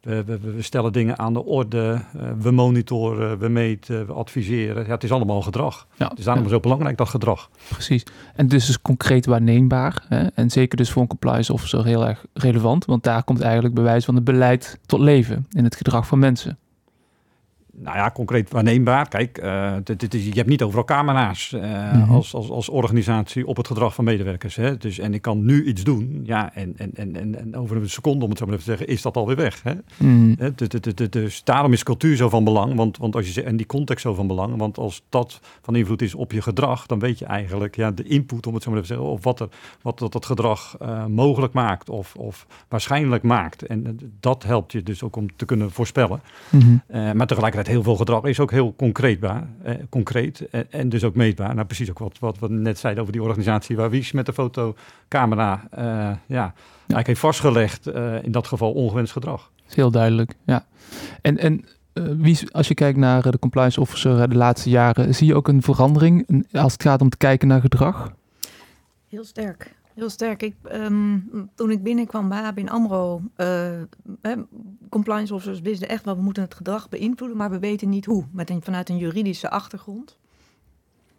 we, we, we stellen dingen aan de orde, we monitoren, we meten, we adviseren. Ja, het is allemaal gedrag. Ja, daarom ja, is het ook belangrijk dat gedrag. precies. En dus is concreet waarneembaar. Hè? En zeker dus voor een compliance officer heel erg relevant. Want daar komt eigenlijk bewijs van het beleid tot leven in het gedrag van mensen. Nou ja, concreet waarneembaar. Kijk, eh, dit, is, je hebt niet overal camera's eh, Mhm. als, als, als organisatie op het gedrag van medewerkers. Hè? Dus, en ik kan nu iets doen, ja, en, en, en, en, over een seconde, om het zo maar even te zeggen, is dat alweer weg. Hè? Mhm. Dus daarom is cultuur zo van belang, want, want als je en die context zo van belang, want als dat van invloed is op je gedrag, dan weet je eigenlijk ja, de input, om het zo maar even te zeggen, of wat, er, wat dat, dat gedrag eh, mogelijk maakt of, of waarschijnlijk maakt. En dat helpt je dus ook om te kunnen voorspellen. Mhm. Maar tegelijkertijd heel veel gedrag is ook heel concreetbaar, eh, concreet en, en dus ook meetbaar. Nou, precies ook wat, wat we net zeiden over die organisatie waar Wies met de fotocamera eh, ja, eigenlijk heeft vastgelegd, eh, in dat geval ongewenst gedrag. is heel duidelijk, ja. En, en eh, wie, is- als je kijkt naar eh, de compliance officer eh, de laatste jaren, zie je ook een verandering als het gaat om te kijken naar gedrag? Heel sterk. Heel sterk. Ik, ehm, toen ik binnenkwam bij ABN AMRO, eh, compliance officers wisten echt wel, we moeten het gedrag beïnvloeden, maar we weten niet hoe, met vanuit een juridische achtergrond.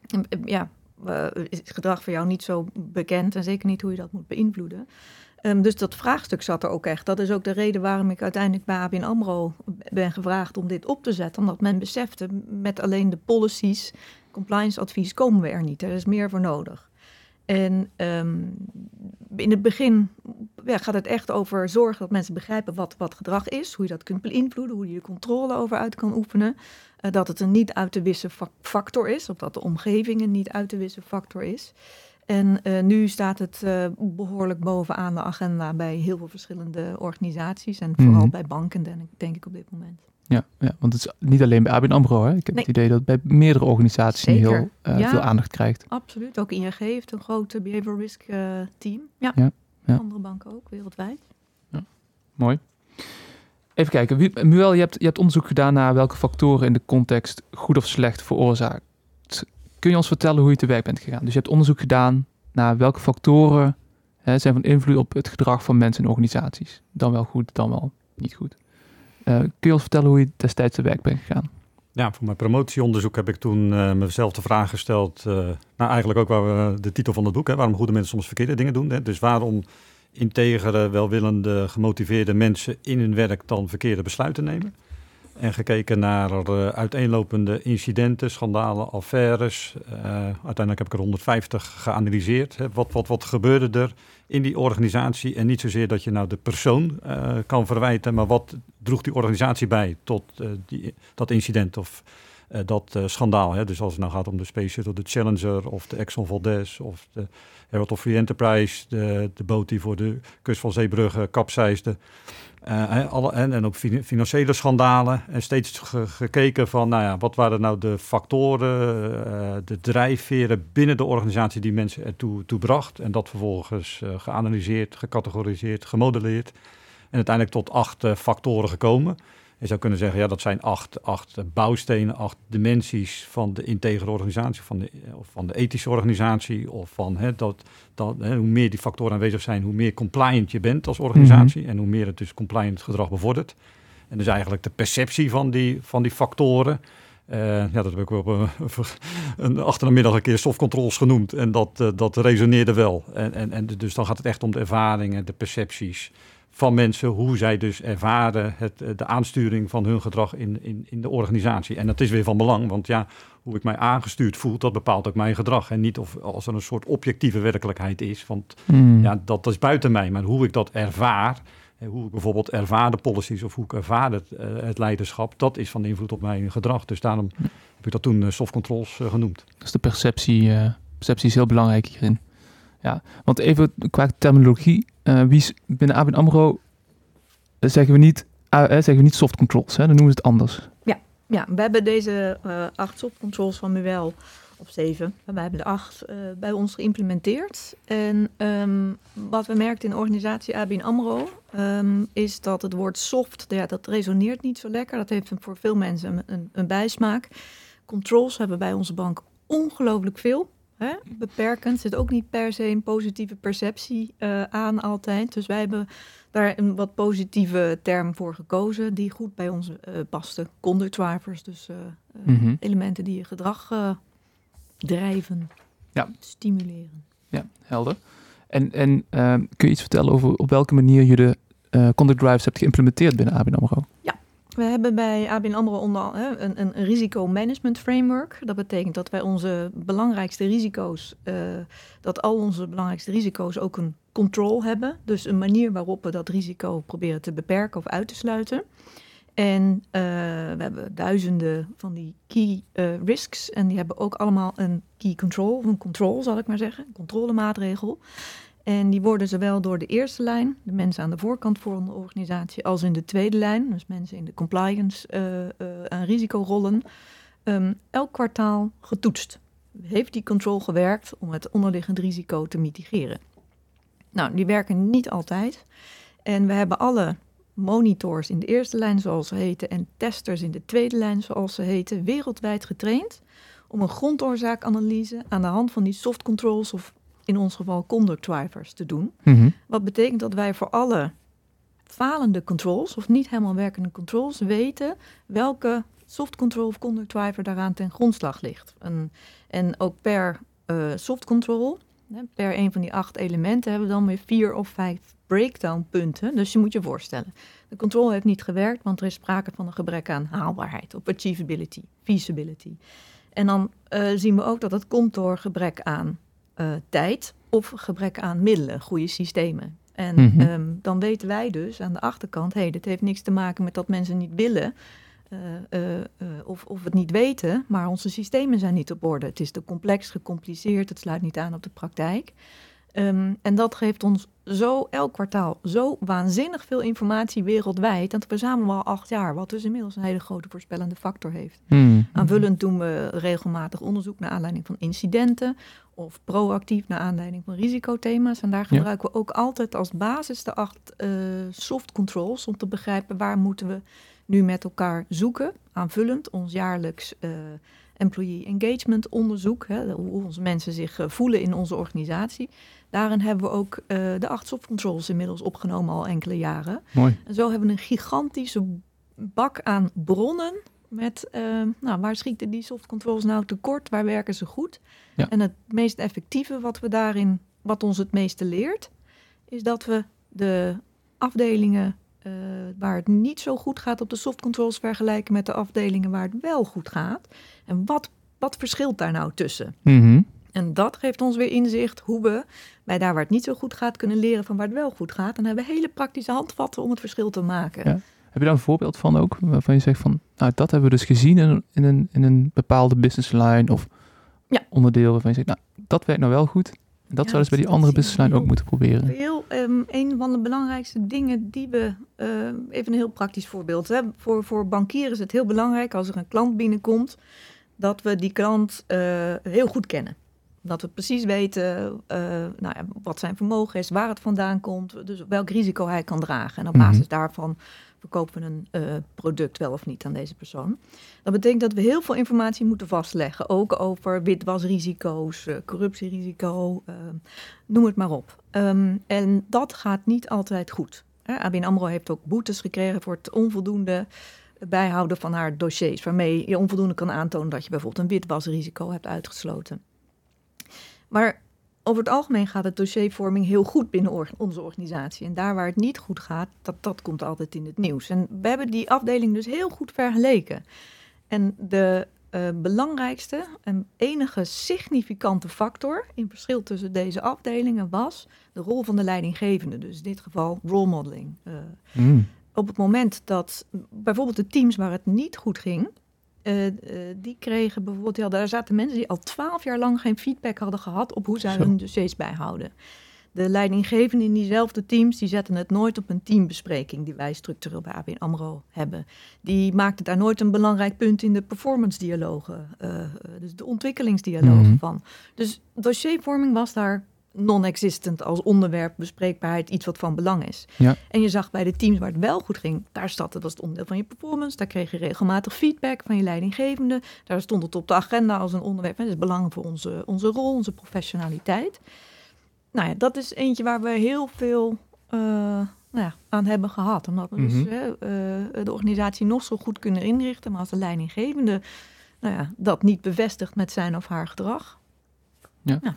En, eh, ja, eh, is het gedrag voor jou niet zo bekend en zeker niet hoe je dat moet beïnvloeden. Ehm, dus dat vraagstuk zat er ook echt. Dat is ook de reden waarom ik uiteindelijk bij ABN AMRO ben gevraagd om dit op te zetten. Omdat men besefte, met alleen de policies, compliance advies komen we er niet. Er is meer voor nodig. En ehm, in het begin ja, gaat het echt over zorgen dat mensen begrijpen wat, wat gedrag is, hoe je dat kunt beïnvloeden, hoe je de controle over uit kan oefenen. Eh, dat het een niet uit te wissen fac- factor is, of dat de omgeving een niet uit te wissen factor is. En eh, nu staat het eh, behoorlijk bovenaan de agenda bij heel veel verschillende organisaties en vooral Mhm. bij banken, denk ik op dit moment. Ja, ja, want het is niet alleen bij ABN AMRO. Hè. Ik heb Nee. het idee dat het bij meerdere organisaties Zeker. heel eh, Ja. veel aandacht krijgt. Absoluut. Ook ING heeft een groot eh, behavioral risk eh, team. Ja. Ja, ja. andere banken ook, wereldwijd. Mooi. Even kijken, Muel, je hebt, je hebt onderzoek gedaan naar welke factoren in de context goed of slecht veroorzaakt. Kun je ons vertellen hoe je te werk bent gegaan? Dus je hebt onderzoek gedaan naar welke factoren hè, zijn van invloed op het gedrag van mensen en organisaties. Dan wel goed, dan wel niet goed. Eh, kun je ons vertellen hoe je destijds te werk bent gegaan? Ja, voor mijn promotieonderzoek heb ik toen eh, mezelf de vraag gesteld. eh, nou, eigenlijk ook waar de titel van het boek, hè, waarom goede mensen soms verkeerde dingen doen. Hè. Dus waarom integere, welwillende, gemotiveerde mensen in hun werk dan verkeerde besluiten nemen. En gekeken naar eh, uiteenlopende incidenten, schandalen, affaires. Uiteindelijk heb ik er 150 geanalyseerd. Hè. Wat, wat, wat gebeurde er in die organisatie? En niet zozeer dat je nou de persoon eh, kan verwijten, maar wat droeg die organisatie bij tot eh, die, dat incident of eh, dat schandaal. Hè? Dus als het nou gaat om de Space Shuttle, de Challenger of de Exxon Valdez of de Herald of Free Enterprise, de, de boot die voor de kust van Zeebrugge kapseisde. Eh, hè, alle, en, en ook fin- financiële schandalen. En steeds ge- gekeken van, nou ja, wat waren nou de factoren, eh, de drijfveren binnen de organisatie die mensen ertoe toe bracht. En dat vervolgens eh, geanalyseerd, gecategoriseerd, gemodelleerd. En uiteindelijk tot acht eh, factoren gekomen. Je zou kunnen zeggen, ja, dat zijn acht, acht bouwstenen, acht dimensies van de integere organisatie, van de, eh, of van de ethische organisatie. Of van hè, dat, dat, hè, hoe meer die factoren aanwezig zijn, hoe meer compliant je bent als organisatie. En hoe meer het dus compliant gedrag bevordert. En dus eigenlijk de perceptie van die, van die factoren. eh, ja, dat heb ik op een, een achter de middag een keer softcontrols genoemd. En dat, eh, dat resoneerde wel. En, en, en dus dan gaat het echt om de ervaringen, de percepties van mensen, hoe zij dus ervaren het, eh, de aansturing van hun gedrag in, in, in de organisatie. En dat is weer van belang, want ja, hoe ik mij aangestuurd voel, dat bepaalt ook mijn gedrag. En niet of als er een soort objectieve werkelijkheid is, want Hmm. ja, dat is buiten mij. Maar hoe ik dat ervaar, eh, hoe ik bijvoorbeeld ervaar de policies of hoe ik ervaar het, eh, het leiderschap, dat is van invloed op mijn gedrag. Dus daarom heb ik dat toen soft controls genoemd. Dus de perceptie, perceptie is heel belangrijk hierin. Ja, want even qua terminologie. eh, wie binnen ABN AMRO zeggen we niet, zeggen we niet soft controls, hè? dan noemen we het anders. Ja, we hebben deze eh, acht soft controls van Muel, of zeven, wij hebben de acht eh, bij ons geïmplementeerd. En ehm, wat we merkten in de organisatie ABN AMRO, ehm, is dat het woord soft, ja, dat resoneert niet zo lekker. Dat heeft voor veel mensen een, een, een bijsmaak. Controls hebben bij onze bank ongelooflijk veel. Hè? Beperkend, zit ook niet per se een positieve perceptie eh, aan altijd. Dus wij hebben daar een wat positieve term voor gekozen die goed bij ons eh, paste. Conduct drivers, dus eh, Mhm. elementen die je gedrag drijven, Ja. stimuleren. Ja, helder. En, en ehm, kun je iets vertellen over op welke manier je de conduct drives hebt geïmplementeerd binnen ABN AMRO? We hebben bij ABN AMRO onder, een, een, risicomanagement framework. Dat betekent dat wij onze belangrijkste risico's, eh, dat al onze belangrijkste risico's ook een control hebben. Dus een manier waarop we dat risico proberen te beperken of uit te sluiten. En eh, we hebben duizenden van die key eh, risks. En die hebben ook allemaal een key control, of een control zal ik maar zeggen, een controlemaatregel. En die worden zowel door de eerste lijn, de mensen aan de voorkant van de organisatie, als in de tweede lijn, dus mensen in de compliance eh, eh, en risicorollen, ehm, elk kwartaal getoetst. Heeft die control gewerkt om het onderliggend risico te mitigeren? Nou, die werken niet altijd. En we hebben alle monitors in de eerste lijn, zoals ze heten, en testers in de tweede lijn, zoals ze heten, wereldwijd getraind om een grondoorzaakanalyse aan de hand van die soft controls of in ons geval conduct drivers te doen. Mhm. Wat betekent dat wij voor alle falende controls of niet helemaal werkende controls weten welke soft control of conduct driver daaraan ten grondslag ligt. En, en ook per eh, soft control, per een van die acht elementen, hebben we dan weer vier of vijf breakdown punten. Dus je moet je voorstellen, de control heeft niet gewerkt, want er is sprake van een gebrek aan haalbaarheid, op achievability, feasibility. En dan eh, zien we ook dat het komt door gebrek aan eh, tijd of gebrek aan middelen, goede systemen. En Mhm. ehm, dan weten wij dus aan de achterkant, hé, hey, dit heeft niks te maken met dat mensen niet willen eh, eh, of, of het niet weten, maar onze systemen zijn niet op orde. Het is te complex, gecompliceerd, het sluit niet aan op de praktijk. Ehm, en dat geeft ons zo elk kwartaal zo waanzinnig veel informatie wereldwijd. Dat verzamelen we al acht jaar, wat dus inmiddels een hele grote voorspellende factor heeft. Hmm. Aanvullend doen we regelmatig onderzoek naar aanleiding van incidenten of proactief naar aanleiding van risicothema's. En daar Ja. gebruiken we ook altijd als basis de acht eh, soft controls om te begrijpen waar moeten we nu met elkaar zoeken. Aanvullend ons jaarlijks eh, employee engagement onderzoek, hè, hoe onze mensen zich eh, voelen in onze organisatie. Daarin hebben we ook de acht soft controls inmiddels opgenomen al enkele jaren. Mooi. En zo hebben we een gigantische bak aan bronnen met, eh, nou, waar schieten die soft controls nou tekort, waar werken ze goed? Ja. En het meest effectieve wat we daarin, wat ons het meeste leert, is dat we de afdelingen eh, waar het niet zo goed gaat op de soft controls vergelijken met de afdelingen waar het wel goed gaat. En wat, wat verschilt daar nou tussen? Mhm. En dat geeft ons weer inzicht hoe we bij daar waar het niet zo goed gaat kunnen leren van waar het wel goed gaat. En dan hebben we hele praktische handvatten om het verschil te maken. Ja. Heb je daar een voorbeeld van ook? Waarvan je zegt van, nou dat hebben we dus gezien in, in, een, in een bepaalde business line of Ja. onderdeel waarvan je zegt, nou dat werkt nou wel goed. En dat Ja, zouden ze bij die andere zien we business line ook moeten proberen. Heel, ehm, een van de belangrijkste dingen die we, ehm, even een heel praktisch voorbeeld. Hè. Voor, voor bankieren is het heel belangrijk als er een klant binnenkomt, dat we die klant eh, heel goed kennen. Dat we precies weten eh, nou ja, wat zijn vermogen is, waar het vandaan komt, dus welk risico hij kan dragen. En op Mhm. basis daarvan verkopen we een eh, product wel of niet aan deze persoon. Dat betekent dat we heel veel informatie moeten vastleggen, ook over witwasrisico's, eh, corruptierisico, eh, noem het maar op. Ehm, en dat gaat niet altijd goed. Hè, ABN AMRO heeft ook boetes gekregen voor het onvoldoende bijhouden van haar dossiers, waarmee je onvoldoende kan aantonen dat je bijvoorbeeld een witwasrisico hebt uitgesloten. Maar over het algemeen gaat het dossiervorming heel goed binnen onze organisatie. En daar waar het niet goed gaat, dat, dat komt altijd in het nieuws. En we hebben die afdeling dus heel goed vergeleken. En de uh, belangrijkste en enige significante factor in verschil tussen deze afdelingen was de rol van de leidinggevende. Dus in dit geval role modeling. Uh, mm. Op het moment dat bijvoorbeeld de teams waar het niet goed ging, uh, die kregen bijvoorbeeld, ja, daar zaten mensen die al twaalf jaar lang geen feedback hadden gehad op hoe zij hun dossiers bijhouden. De leidinggevenden in diezelfde teams, die zetten het nooit op een teambespreking die wij structureel bij ABN AMRO hebben. Die maakten daar nooit een belangrijk punt in de performance dialogen, uh, dus de ontwikkelingsdialogen mhm. van. Dus dossiervorming was daar non-existent als onderwerp bespreekbaarheid iets wat van belang is. Ja. En je zag bij de teams waar het wel goed ging, daar stond het als het onderdeel van je performance, daar kreeg je regelmatig feedback van je leidinggevende, daar stond het op de agenda als een onderwerp. Dat is belangrijk voor onze, onze rol, onze professionaliteit. Nou ja, dat is eentje waar we heel veel uh, nou ja, aan hebben gehad. Omdat we dus, mhm. uh, de organisatie nog zo goed kunnen inrichten, maar als de leidinggevende nou ja, dat niet bevestigt met zijn of haar gedrag. Ja. ja.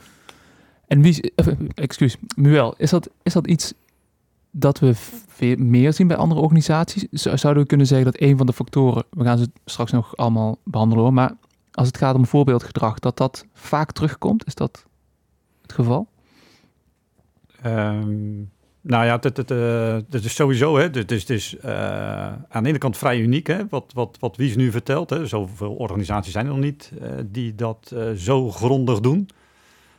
En wie, uh, excuus, Muel, is dat, is dat iets dat we meer zien bij andere organisaties? Zouden we kunnen zeggen dat een van de factoren, we gaan ze straks nog allemaal behandelen hoor, maar als het gaat om voorbeeldgedrag, dat dat vaak terugkomt? Is dat het geval? Um, nou ja, dat, dat, dat is sowieso, hè, het is, uh, aan de ene kant vrij uniek, hè, wat, wat, wat Wies nu vertelt. Hè. Zoveel organisaties zijn er nog niet die dat zo grondig doen.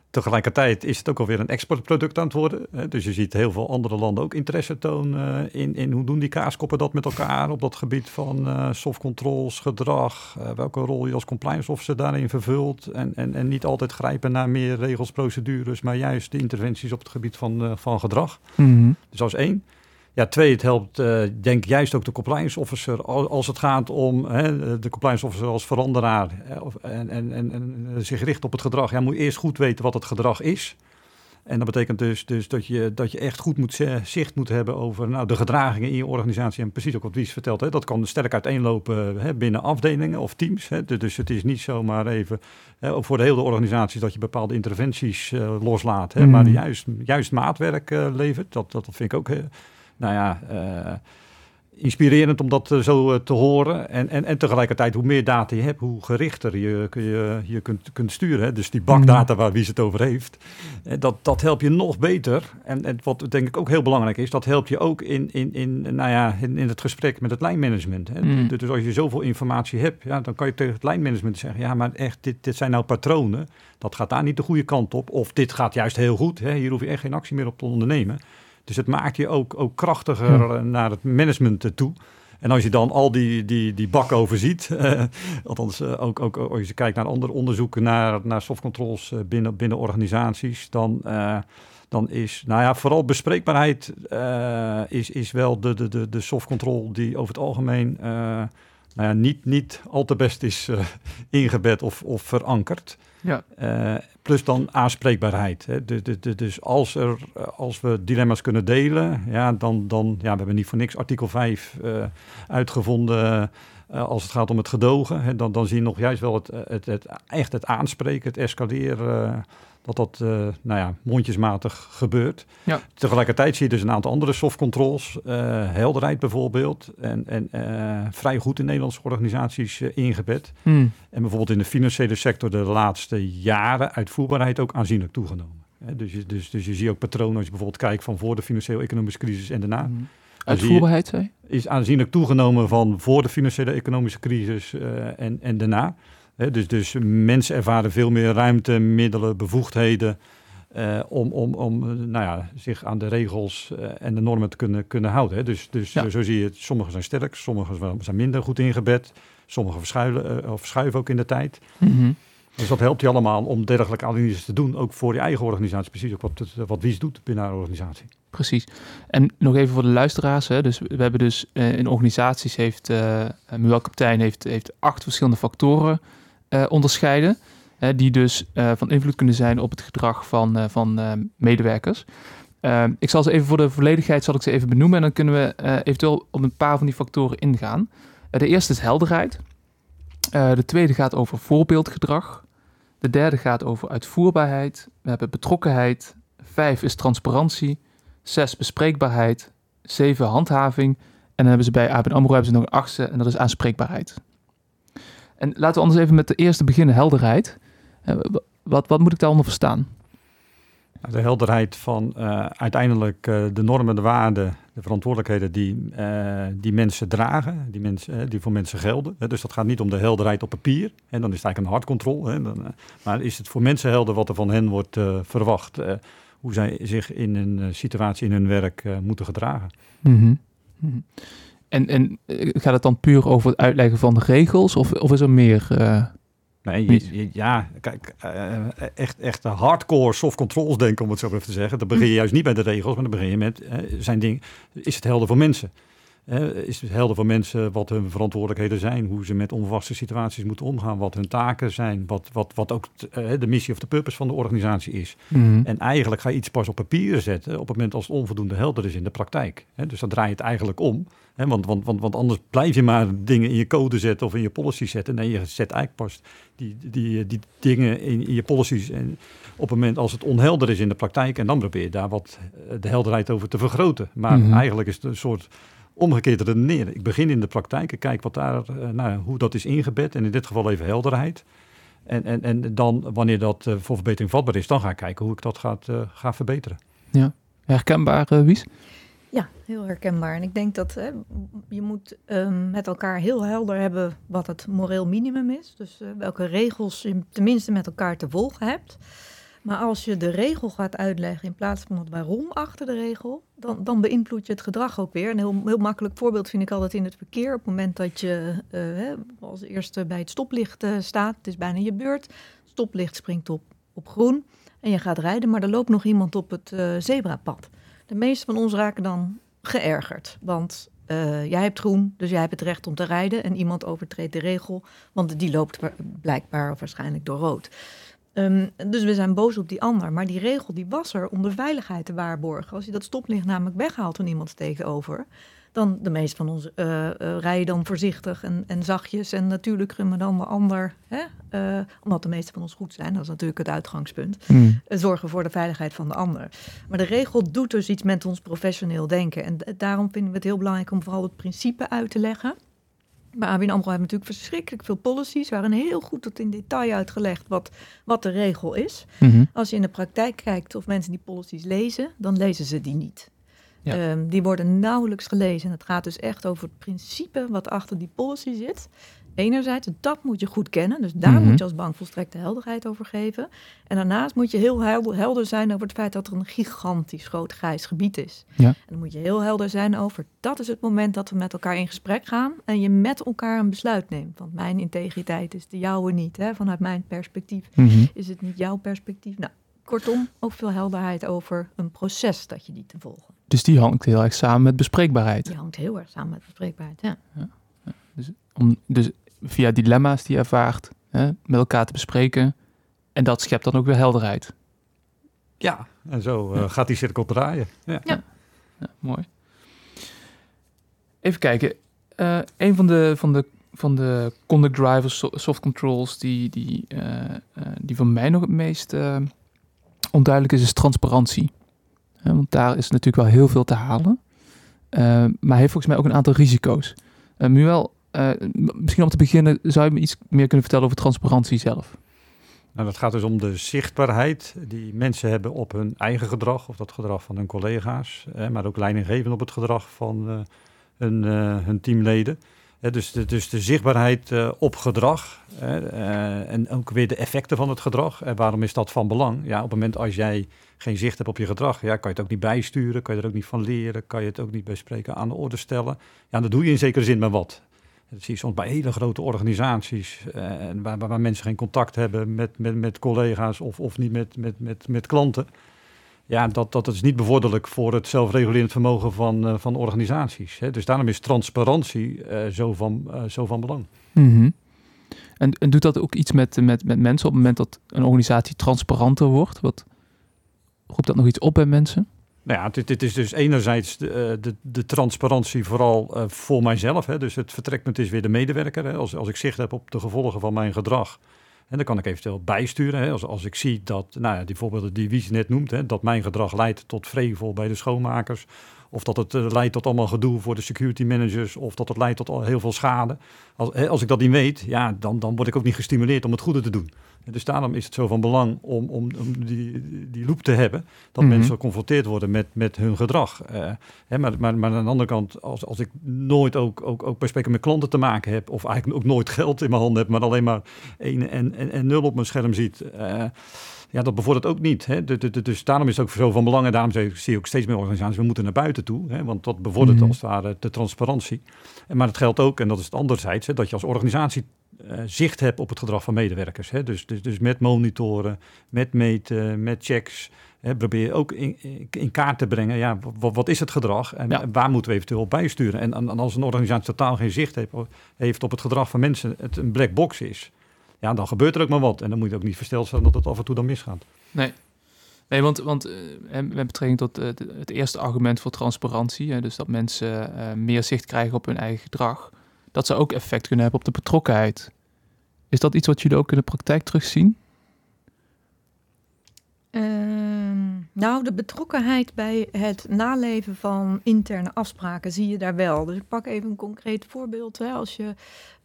Tegelijkertijd is het ook alweer een exportproduct aan het worden. Dus je ziet heel veel andere landen ook interesse tonen in, in hoe doen die kaaskoppen dat met elkaar op dat gebied van uh, soft controls, gedrag, uh, welke rol je als compliance officer daarin vervult. En, en, en niet altijd grijpen naar meer regels, procedures, maar juist de interventies op het gebied van, van gedrag. Mm -hmm. Dus als één. Ja, twee, het helpt uh, denk juist ook de compliance officer als het gaat om hè, de compliance officer als veranderaar en, en, en, en, zich richt op het gedrag. Ja, moet eerst goed weten wat het gedrag is. En dat betekent dus, dus dat, je, dat je echt goed moet zicht moet hebben over nou, de gedragingen in je organisatie. En precies ook wat Wies vertelt, hè, dat kan sterk uiteenlopen hè, binnen afdelingen of teams. Hè. Dus het is niet zomaar even hè, voor de hele organisatie dat je bepaalde interventies uh, loslaat. Hè, mm. Maar juist, juist maatwerk uh, levert. Dat, dat vind ik ook nou ja, uh, inspirerend om dat uh, zo uh, te horen. En, en, en tegelijkertijd, hoe meer data je hebt, hoe gerichter je je, je kunt, kunt sturen. Hè? Dus die bakdata waar wie het over heeft, dat, dat helpt je nog beter. En, en wat denk ik ook heel belangrijk is, dat helpt je ook in, in, in, nou ja, in, in het gesprek met het lijnmanagement. Hè? Mm. Dus als je zoveel informatie hebt, ja, dan kan je tegen het lijnmanagement zeggen, ja, maar echt, dit, dit zijn nou patronen. Dat gaat daar niet de goede kant op. Of dit gaat juist heel goed. Hè? Hier hoef je echt geen actie meer op te ondernemen. Dus het maakt je ook, ook krachtiger eh, naar het management toe. En als je dan al die, die, die bak overziet, uh, althans uh, ook, ook als je kijkt naar andere onderzoeken naar, naar softcontrols uh, binnen, binnen organisaties, dan, dan is, nou ja, vooral bespreekbaarheid is, is wel de, de, de, de softcontrol die over het algemeen nou ja, niet, niet al te best is ingebed of, of verankerd. Ja. Uh, plus dan aanspreekbaarheid. Hè. De, de, de, dus als, er, als we dilemma's kunnen delen, ja, dan, dan ja, we hebben niet voor niks artikel 5 uh, eh, uitgevonden. Als het gaat om het gedogen, hè, dan, dan zie je nog juist wel het, het, het, echt het aanspreken, het escaleren dat dat uh, nou ja, mondjesmatig gebeurt. Ja. Tegelijkertijd zie je dus een aantal andere softcontrols, uh, helderheid bijvoorbeeld, en, en uh, vrij goed in Nederlandse organisaties ingebed. Hmm. En bijvoorbeeld in de financiële sector de laatste jaren uitvoerbaarheid ook aanzienlijk toegenomen. dus, je, dus, dus je ziet ook patronen als je bijvoorbeeld kijkt van voor de financiële economische crisis en daarna. Hmm. Uitvoerbaarheid, zei Is aanzienlijk toegenomen van voor de financiële economische crisis en, en daarna dus, dus mensen ervaren veel meer ruimte, middelen, bevoegdheden uh, om, om, om nou ja, zich aan de regels uh, en de normen te kunnen, kunnen houden. Dus, dus ja. zo zie je het, sommigen zijn sterk, sommigen zijn minder goed ingebed, sommigen verschuiven, uh, of verschuiven ook in de tijd. Mm -hmm. Dus dat helpt je allemaal om dergelijke analyses te doen, ook voor je eigen organisatie. Precies ook wat, wat Wies doet binnen haar organisatie. Precies. En nog even voor de luisteraars. Hè. Dus we hebben dus in organisaties heeft uh, Muel Kaptein heeft, heeft acht verschillende factoren uh, onderscheiden. die dus uh, van invloed kunnen zijn op het gedrag van, van medewerkers. ik zal ze even voor de volledigheid zal ik ze even benoemen en dan kunnen we eventueel op een paar van die factoren ingaan. de eerste is helderheid. de tweede gaat over voorbeeldgedrag. De derde gaat over uitvoerbaarheid. We hebben betrokkenheid. Vijf is transparantie. Zes bespreekbaarheid. Zeven handhaving. En dan hebben ze bij ABN AMRO hebben ze nog een achtste en dat is aanspreekbaarheid. En laten we anders even met de eerste beginnen, helderheid. Eh, Wat, wat moet ik daaronder verstaan? De helderheid van eh, uiteindelijk eh, de normen, de waarden, de verantwoordelijkheden die, die mensen dragen, die, mensen, die voor mensen gelden. Dus dat gaat niet om de helderheid op papier. En dan is het eigenlijk een. Hè. Dan, eh, maar is het voor mensen helder wat er van hen wordt verwacht? hoe zij zich in een situatie, in hun werk moeten gedragen. Mhm. En, en eh, gaat het dan puur over het uitleggen van de regels? Of, of is er meer? eh, Nee, je, je- ja, kijk, eh, echt, echt hardcore soft controls denken, om het zo even te zeggen. Dan begin je juist niet bij de regels, maar dan begin je met, zijn ding, is het helder voor mensen? Is het helder voor mensen wat hun verantwoordelijkheden zijn, hoe ze met onverwachte situaties moeten omgaan, wat hun taken zijn, wat, wat, wat ook t- de missie of de purpose van de organisatie is. mhm. En eigenlijk ga je iets pas op papier zetten op het moment als het onvoldoende helder is in de praktijk. Dus dan draai je het eigenlijk om. Want, want, want, want anders blijf je maar dingen in je code zetten of in je policy zetten. Nee, je zet eigenlijk pas die, die, die dingen in, in je policies en op het moment als het onhelder is in de praktijk. En dan probeer je daar wat eh, de helderheid over te vergroten. Maar Mhm. eigenlijk is het een soort omgekeerd redeneren. Ik begin in de praktijk, ik kijk wat daar, eh, nou, hoe dat is ingebed. En in dit geval even helderheid. En, en, en dan, wanneer dat eh, voor verbetering vatbaar is, dan ga ik kijken hoe ik dat gaat, eh, ga verbeteren. Herkenbaar, eh, Wies? Ja, heel herkenbaar. En ik denk dat hè, je moet ehm, met elkaar heel helder hebben wat het moreel minimum is. Dus eh, welke regels je tenminste met elkaar te volgen hebt. Maar als je de regel gaat uitleggen in plaats van het waarom achter de regel, dan, dan beïnvloed je het gedrag ook weer. Een heel, heel makkelijk voorbeeld vind ik altijd in het verkeer. Op het moment dat je eh, hè, als eerste bij het stoplicht eh, staat, het is bijna je beurt. Stoplicht springt op, op groen en je gaat rijden, maar er loopt nog iemand op het zebrapad. De meeste van ons raken dan geërgerd. Want eh, jij hebt groen, dus jij hebt het recht om te rijden. En iemand overtreedt de regel, want die loopt blijkbaar of waarschijnlijk door rood. Ehm, dus we zijn boos op die ander. Maar die regel die was er om de veiligheid te waarborgen. Als je dat stoplicht namelijk weghaalt toen iemand steekt over... dan de meeste van ons eh, eh, rijden dan voorzichtig en, en zachtjes. En natuurlijk kunnen we dan de ander... Hè, eh, omdat de meeste van ons goed zijn, dat is natuurlijk het uitgangspunt eh, zorgen voor de veiligheid van de ander. Maar de regel doet dus iets met ons professioneel denken. En daarom vinden we het heel belangrijk om vooral het principe uit te leggen. Bij ABN AMRO hebben we natuurlijk verschrikkelijk veel policies... waarin heel goed tot in detail uitgelegd wat, wat de regel is. Mhm. Als je in de praktijk kijkt of mensen die policies lezen, dan lezen ze die niet. Ja. Ehm, die worden nauwelijks gelezen. En het gaat dus echt over het principe wat achter die policy zit. Enerzijds, dat moet je goed kennen. Dus daar Mhm. moet je als bank volstrekte helderheid over geven. En daarnaast moet je heel helder, zijn over het feit dat er een gigantisch groot grijs gebied is. Ja. En dan moet je heel helder zijn over dat is het moment dat we met elkaar in gesprek gaan. En je met elkaar een besluit neemt. Want mijn integriteit is de jouwe niet. Hè? Vanuit mijn perspectief Mhm. is het niet jouw perspectief. Nou, kortom, ook veel helderheid over een proces dat je dient te volgen. Dus die hangt heel erg samen met bespreekbaarheid. Die hangt heel erg samen met bespreekbaarheid. Ja. Om dus via dilemma's die je ervaart, hè, met elkaar te bespreken. En dat schept dan ook weer helderheid. Ja, en zo eh, gaat die cirkel draaien. Ja. Ja, mooi. Even kijken. Eh, een van de, van de, van de conduct drivers, so- soft controls, die, die, eh, eh, die voor mij nog het meest eh, onduidelijk is, is transparantie. Eh, want daar is natuurlijk wel heel veel te halen. Eh, maar heeft volgens mij ook een aantal risico's. Uh, Muel, eh, misschien om te beginnen, zou je me iets meer kunnen vertellen over transparantie zelf? Nou, dat gaat dus om de zichtbaarheid die mensen hebben op hun eigen gedrag of dat gedrag van hun collega's, eh, maar ook leidinggevend op het gedrag van eh, eh, hun teamleden. Dus, de, dus de zichtbaarheid eh, op gedrag eh, en ook weer de effecten van het gedrag. En waarom is dat van belang? Ja, op het moment als jij geen zicht hebt op je gedrag, ja, kan je het ook niet bijsturen, kan je er ook niet van leren, kan je het ook niet bespreken aan de orde stellen. Ja, dan doe je in zekere zin maar wat. Dat zie je soms bij hele grote organisaties, eh, waar, waar mensen geen contact hebben met, met, met collega's of, of niet met, met, met, met klanten. Ja, dat, dat is niet bevorderlijk voor het zelfregulerend vermogen van, eh, van organisaties. Hè. Dus daarom is transparantie eh, zo, van, eh, zo van belang. Mhm. En, en doet dat ook iets met, met, met mensen op het moment dat een organisatie transparanter wordt? Wat, roept dat nog iets op bij mensen? Nou ja, dit, dit is dus enerzijds de, de, de transparantie vooral voor mijzelf. Hè. Dus het vertrekpunt is weer de medewerker. Hè. Als, als ik zicht heb op de gevolgen van mijn gedrag, En dan kan ik eventueel bijsturen. Hè, als, als ik zie dat, nou ja, die voorbeelden die Wies net noemt, hè, dat mijn gedrag leidt tot vrevel bij de schoonmakers. Of dat het eh, leidt tot allemaal gedoe voor de security managers. Of dat het leidt tot al heel veel schade. Als, hè, als ik dat niet weet, ja, dan, dan word ik ook niet gestimuleerd om het goede te doen. En dus daarom is het zo van belang om, om, om die, die loop te hebben. Dat Mhm. mensen geconfronteerd worden met, met hun gedrag. Eh, hè, maar, maar, maar aan de andere kant, als, als ik nooit ook, ook, ook bij spreken met klanten te maken heb. Of eigenlijk ook nooit geld in mijn handen heb. Maar alleen maar 1 en, en, en 0 op mijn scherm ziet. eh, ja, dat bevordert ook niet. Hè? Du- du- du- Dus daarom is het ook zo van belang. En daarom zie je ook steeds meer organisaties, we moeten naar buiten toe. Hè? Want dat bevordert Mhm. als het ware de transparantie. En, maar het geldt ook, en dat is het anderzijds, hè, dat je als organisatie eh, zicht hebt op het gedrag van medewerkers. Hè? Dus, dus, dus met monitoren, met meten, met checks. Hè? Probeer je ook in, in- in kaart te brengen, ja, wat, wat is het gedrag en Ja. waar moeten we eventueel op bijsturen. En, en als een organisatie totaal geen zicht heeft, heeft op het gedrag van mensen, het een black box is, ja, dan gebeurt er ook maar wat. En dan moet je ook niet versteld zijn dat het af en toe dan misgaat. Nee. Nee, want, want eh, hè, met betrekking tot eh, het- eerste argument voor transparantie, hè, dus dat mensen eh, meer zicht krijgen op hun eigen gedrag, dat ze ook effect kunnen hebben op de betrokkenheid. Is dat iets wat jullie ook in de praktijk terugzien? Ehm, nou, de betrokkenheid bij het naleven van interne afspraken zie je daar wel. Dus ik pak even een concreet voorbeeld. Hè. Als je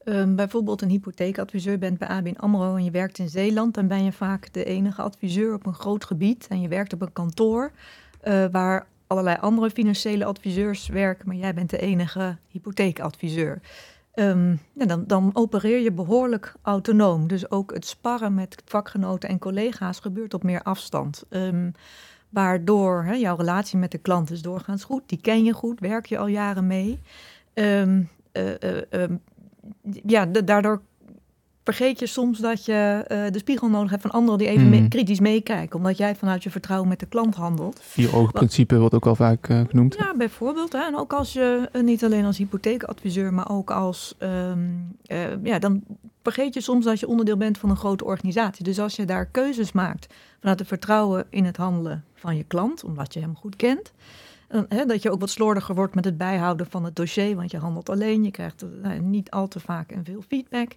ehm, bijvoorbeeld een hypotheekadviseur bent bij ABN AMRO en je werkt in Zeeland, dan ben je vaak de enige adviseur op een groot gebied en je werkt op een kantoor eh, waar allerlei andere financiële adviseurs werken, maar jij bent de enige hypotheekadviseur. Ehm, ja, dan, dan opereer je behoorlijk autonoom. Dus ook het sparren met vakgenoten en collega's gebeurt op meer afstand. Ehm, waardoor jouw relatie met de klant is doorgaans goed. Die ken je goed, werk je al jaren mee. Ehm, ja, da- daardoor vergeet je soms dat je eh, de spiegel nodig hebt van anderen die even mee- kritisch meekijken. Omdat jij vanuit je vertrouwen met de klant handelt. Vier ogen principe wordt ook wel vaak eh, genoemd. Ja, bijvoorbeeld. Hè. En ook als je, eh, niet alleen als hypotheekadviseur, maar ook als, ehm, eh, ja, dan vergeet je soms dat je onderdeel bent van een grote organisatie. Dus als je daar keuzes maakt vanuit het vertrouwen in het handelen van je klant, omdat je hem goed kent, dat je ook wat slordiger wordt met het bijhouden van het dossier, want je handelt alleen, je krijgt eh, niet al te vaak en veel feedback.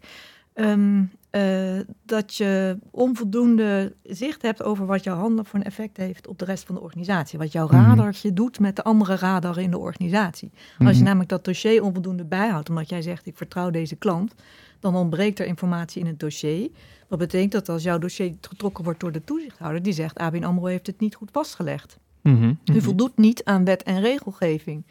Ehm, eh, dat je onvoldoende zicht hebt over wat jouw handelen voor een effect heeft op de rest van de organisatie. Wat jouw Mhm. radartje doet met de andere radar in de organisatie. Als je Mhm. namelijk dat dossier onvoldoende bijhoudt, omdat jij zegt ik vertrouw deze klant, dan ontbreekt er informatie in het dossier. Wat betekent dat als jouw dossier getrokken wordt door de toezichthouder, die zegt ABN AMRO heeft het niet goed vastgelegd. Mhm, U mhm. voldoet niet aan wet en regelgeving.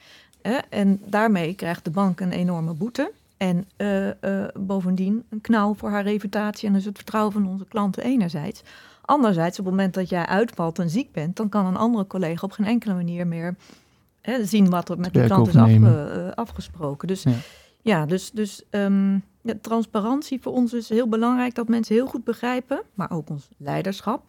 Hè? En daarmee krijgt de bank een enorme boete. En eh, eh, bovendien een knauw voor haar reputatie en dus het vertrouwen van onze klanten enerzijds. Anderzijds, op het moment dat jij uitvalt en ziek bent, dan kan een andere collega op geen enkele manier meer hè, zien wat er met werk klant is afge- eh, afgesproken. Dus Ja. ja, dus, dus ehm, ja, transparantie voor ons is heel belangrijk dat mensen heel goed begrijpen, maar ook ons leiderschap.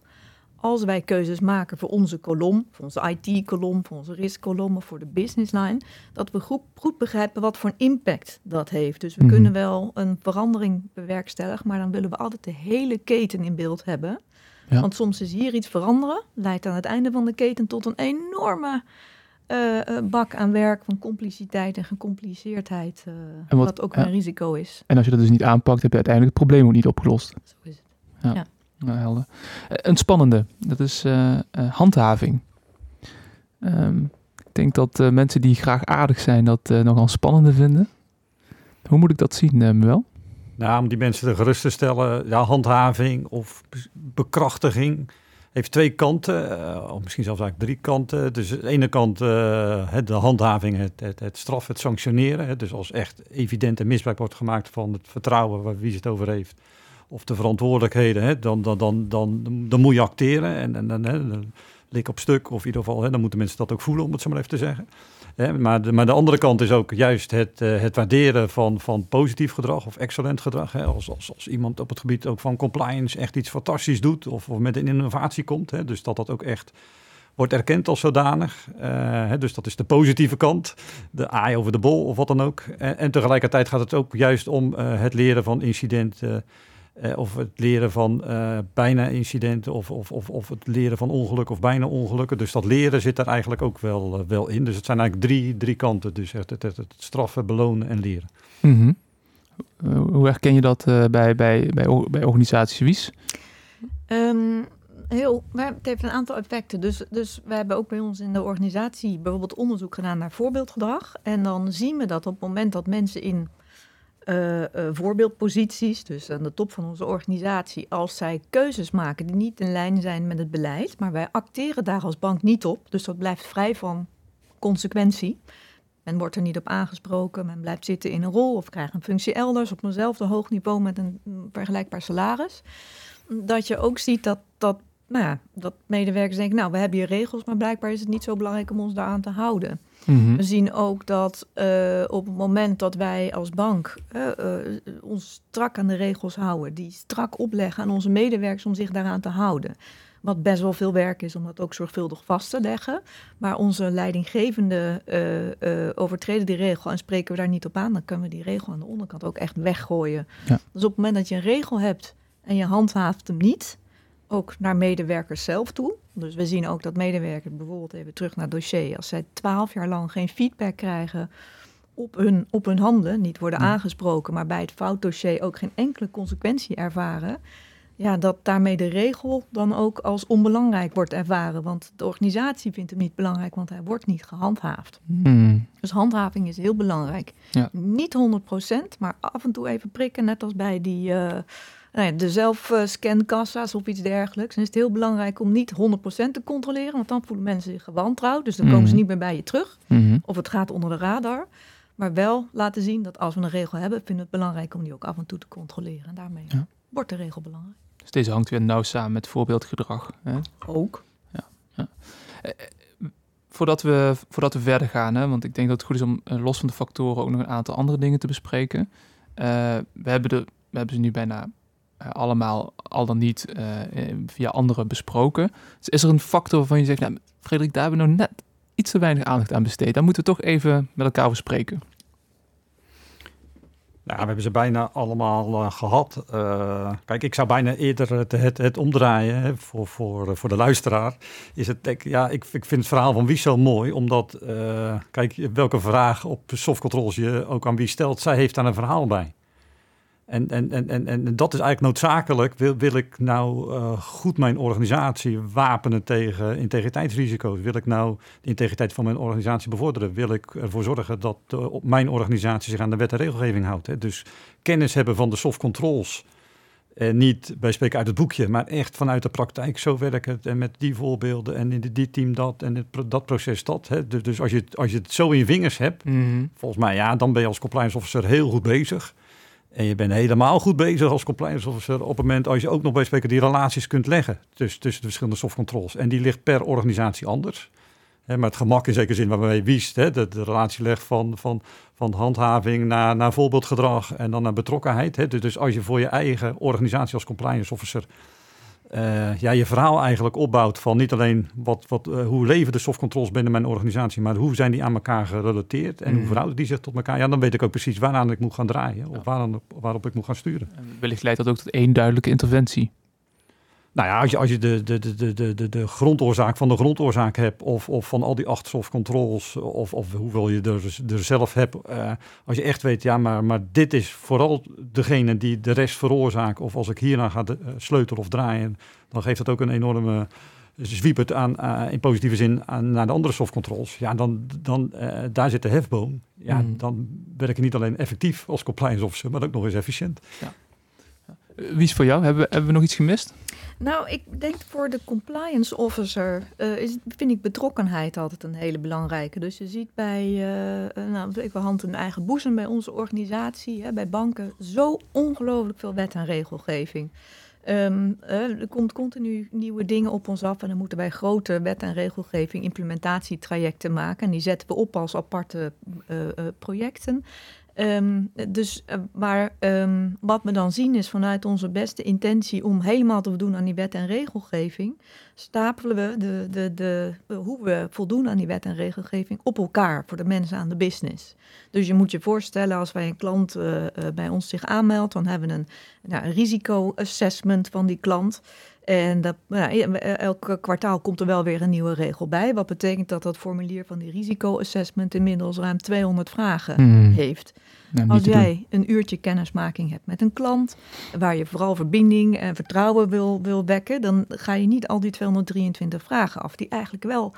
Als wij keuzes maken voor onze kolom, voor onze IT-kolom, voor onze risk-kolom of voor de business line, dat we goed, goed begrijpen wat voor een impact dat heeft. Dus we Mhm. kunnen wel een verandering bewerkstelligen, maar dan willen we altijd de hele keten in beeld hebben. Ja. Want soms is hier iets veranderen, leidt aan het einde van de keten tot een enorme eh, eh, bak aan werk van compliciteit en gecompliceerdheid, eh, En wat- wat, ook ja. een risico is. En als je dat dus niet aanpakt, heb je uiteindelijk het probleem ook niet opgelost. Zo is het. Helder. Eh, een spannende, dat is eh, eh, handhaving. Ehm, ik denk dat eh, mensen die graag aardig zijn dat eh, nogal spannende vinden. Hoe moet ik dat zien, eh Muel? Nou, om die mensen te gerust te stellen, ja, handhaving of be- bekrachtiging heeft twee kanten, eh, of misschien zelfs eigenlijk drie kanten. Dus aan de ene kant eh, de handhaving, het, het, het straf, het sanctioneren. Dus als echt evident een misbruik wordt gemaakt van het vertrouwen waar wie het over heeft, of de verantwoordelijkheden, hè, dan, dan, dan, dan, dan moet je acteren en, en, en hè, lik op stuk, of in ieder geval, hè, dan moeten mensen dat ook voelen, om het zo maar even te zeggen. Hè, maar, de, maar de andere kant is ook juist het, eh, het waarderen van, van positief gedrag of excellent gedrag. Hè. Als, als, als iemand op het gebied ook van compliance echt iets fantastisch doet of, of met een innovatie komt. Hè, dus dat dat ook echt wordt erkend als zodanig. Eh, dus dat is de positieve kant, de aai over de bol of wat dan ook. En, en tegelijkertijd gaat het ook juist om eh, het leren van incidenten. Eh, of het leren van eh, bijna incidenten of, of, of, of het leren van ongelukken of bijna ongelukken. Dus dat leren zit daar eigenlijk ook wel, eh, wel in. Dus het zijn eigenlijk drie, drie kanten. Dus het, het, het, het straffen, belonen en leren. Mhm. Hoe herken je dat uh, bij, bij, bij, bij organisaties Wies? Um, heel, het heeft een aantal effecten. Dus, dus we hebben ook bij ons in de organisatie bijvoorbeeld onderzoek gedaan naar voorbeeldgedrag. En dan zien we dat op het moment dat mensen in uh, uh, voorbeeldposities, dus aan de top van onze organisatie, als zij keuzes maken die niet in lijn zijn met het beleid, maar wij acteren daar als bank niet op, dus dat blijft vrij van consequentie. Men wordt er niet op aangesproken, men blijft zitten in een rol of krijgt een functie elders op eenzelfde hoog niveau met een vergelijkbaar salaris. Dat je ook ziet dat, dat, nou ja, dat medewerkers denken, nou we hebben hier regels, maar blijkbaar is het niet zo belangrijk om ons daaraan te houden. Mm-hmm. We zien ook dat uh, op het moment dat wij als bank uh, uh, ons strak aan de regels houden, die strak opleggen aan onze medewerkers om zich daaraan te houden. Wat best wel veel werk is om dat ook zorgvuldig vast te leggen. Maar onze leidinggevende overtreden die regel en spreken we daar niet op aan, dan kunnen we die regel aan de onderkant ook echt weggooien. Ja. Dus op het moment dat je een regel hebt en je handhaaft hem niet, ook naar medewerkers zelf toe. Dus we zien ook dat medewerkers bijvoorbeeld even terug naar het dossier, als zij twaalf jaar lang geen feedback krijgen op hun, op hun handen, niet worden aangesproken, maar bij het foutdossier ook geen enkele consequentie ervaren, ja, dat daarmee de regel dan ook als onbelangrijk wordt ervaren. Want de organisatie vindt hem niet belangrijk, want hij wordt niet gehandhaafd. Hmm. Dus handhaving is heel belangrijk. Ja. Niet 100%, maar af en toe even prikken, net als bij die... Uh, nou ja, de zelfscankassa's of iets dergelijks. Dan is het heel belangrijk om niet 100% te controleren, want dan voelen mensen zich gewantrouwd. Dus dan komen ze mhm. niet meer bij je terug. Mhm. Of het gaat onder de radar. Maar wel laten zien dat als we een regel hebben, vinden we het belangrijk om die ook af en toe te controleren. En daarmee wordt de regel belangrijk. Dus deze hangt weer nauw samen met voorbeeldgedrag. Hè? Ook. Ja. ja. Eh, eh, voordat, we, voordat we verder gaan, hè, want ik denk dat het goed is om eh, los van de factoren ook nog een aantal andere dingen te bespreken. we, hebben de, we hebben ze nu bijna uh, allemaal al dan niet uh, via anderen besproken. Dus is er een factor waarvan je zegt, nou, Frederik, daar hebben we nou net iets te weinig aandacht aan besteed. Daar moeten we toch even met elkaar over spreken. Nou, we hebben ze bijna allemaal gehad. kijk, ik zou bijna eerder het, het, omdraaien voor, voor, voor de luisteraar. Is het, ik, ja, ik, ik vind het verhaal van wie zo mooi, omdat, kijk, welke vraag op soft controls je ook aan wie stelt, zij heeft daar een verhaal bij. En, en, en, en, en dat is eigenlijk noodzakelijk. Wil, wil ik nou uh, goed mijn organisatie wapenen tegen integriteitsrisico's? Wil ik nou de integriteit van mijn organisatie bevorderen? Wil ik ervoor zorgen dat uh, mijn organisatie zich aan de wet en regelgeving houdt? Hè? Dus kennis hebben van de soft controls. En niet bij spreken uit het boekje, maar echt vanuit de praktijk. Zo werkt het. En met die voorbeelden. En in dit team dat. En het, dat proces dat. Hè. Dus, dus, als, je, als je het zo in je vingers hebt. Mm Volgens mij, ja, dan ben je als compliance officer heel goed bezig. En je bent helemaal goed bezig als compliance officer op het moment als je ook nog bij spreken die relaties kunt leggen tussen, tussen de verschillende softcontrols. En die ligt per organisatie anders. He, maar het gemak in zekere zin waarmee wiest, he, de, de relatie legt van, van, van handhaving naar, naar voorbeeldgedrag en dan naar betrokkenheid. He. Dus, dus als je voor je eigen organisatie als compliance officer uh, ja, je verhaal eigenlijk opbouwt van niet alleen wat, wat, uh, hoe leven de softcontrols binnen mijn organisatie, maar hoe zijn die aan elkaar gerelateerd en hoe mhm. verhouden die zich tot elkaar. Ja, dan weet ik ook precies waaraan ik moet gaan draaien of waaraan, waarop ik moet gaan sturen. En wellicht leidt dat ook tot één duidelijke interventie. Nou ja, als je, als je de, de, de, de, de, de grondoorzaak van de grondoorzaak hebt, of, of van al die acht softcontrols, of, of hoeveel je er, er zelf hebt. Uh, als je echt weet, ja, maar, maar dit is vooral degene die de rest veroorzaakt. Of als ik hierna ga de, uh, sleutelen of draaien, dan geeft dat ook een enorme zwiepert aan, uh, in positieve zin aan, naar de andere softcontrols. Ja, dan, dan daar zit de hefboom. Ja, mm. dan werk je niet alleen effectief als compliance officer, maar ook nog eens efficiënt. Ja. Wie is voor jou? Hebben, hebben we nog iets gemist? Nou, ik denk voor de compliance officer uh, is, vind ik betrokkenheid altijd een hele belangrijke. Dus je ziet bij, uh, nou, ik hand in eigen boezem bij onze organisatie, hè, bij banken, zo ongelooflijk veel wet en regelgeving. Uh, er komt continu nieuwe dingen op ons af en dan moeten wij grote wet en regelgeving implementatietrajecten maken. En die zetten we op als aparte projecten. Um, dus, uh, maar um, wat we dan zien is vanuit onze beste intentie om helemaal te voldoen aan die wet en regelgeving, stapelen we de, de, de, hoe we voldoen aan die wet en regelgeving op elkaar voor de mensen aan de business. Dus je moet je voorstellen, als wij een klant uh, bij ons zich aanmeldt, dan hebben we een, nou, een risico-assessment van die klant. En dat, nou, elk kwartaal komt er wel weer een nieuwe regel bij. Wat betekent dat dat formulier van die risico-assessment inmiddels ruim 200 vragen hmm. heeft. Nou, Als jij een uurtje kennismaking hebt met een klant, waar je vooral verbinding en vertrouwen wil, wil wekken, dan ga je niet al die 223 vragen af, die eigenlijk wel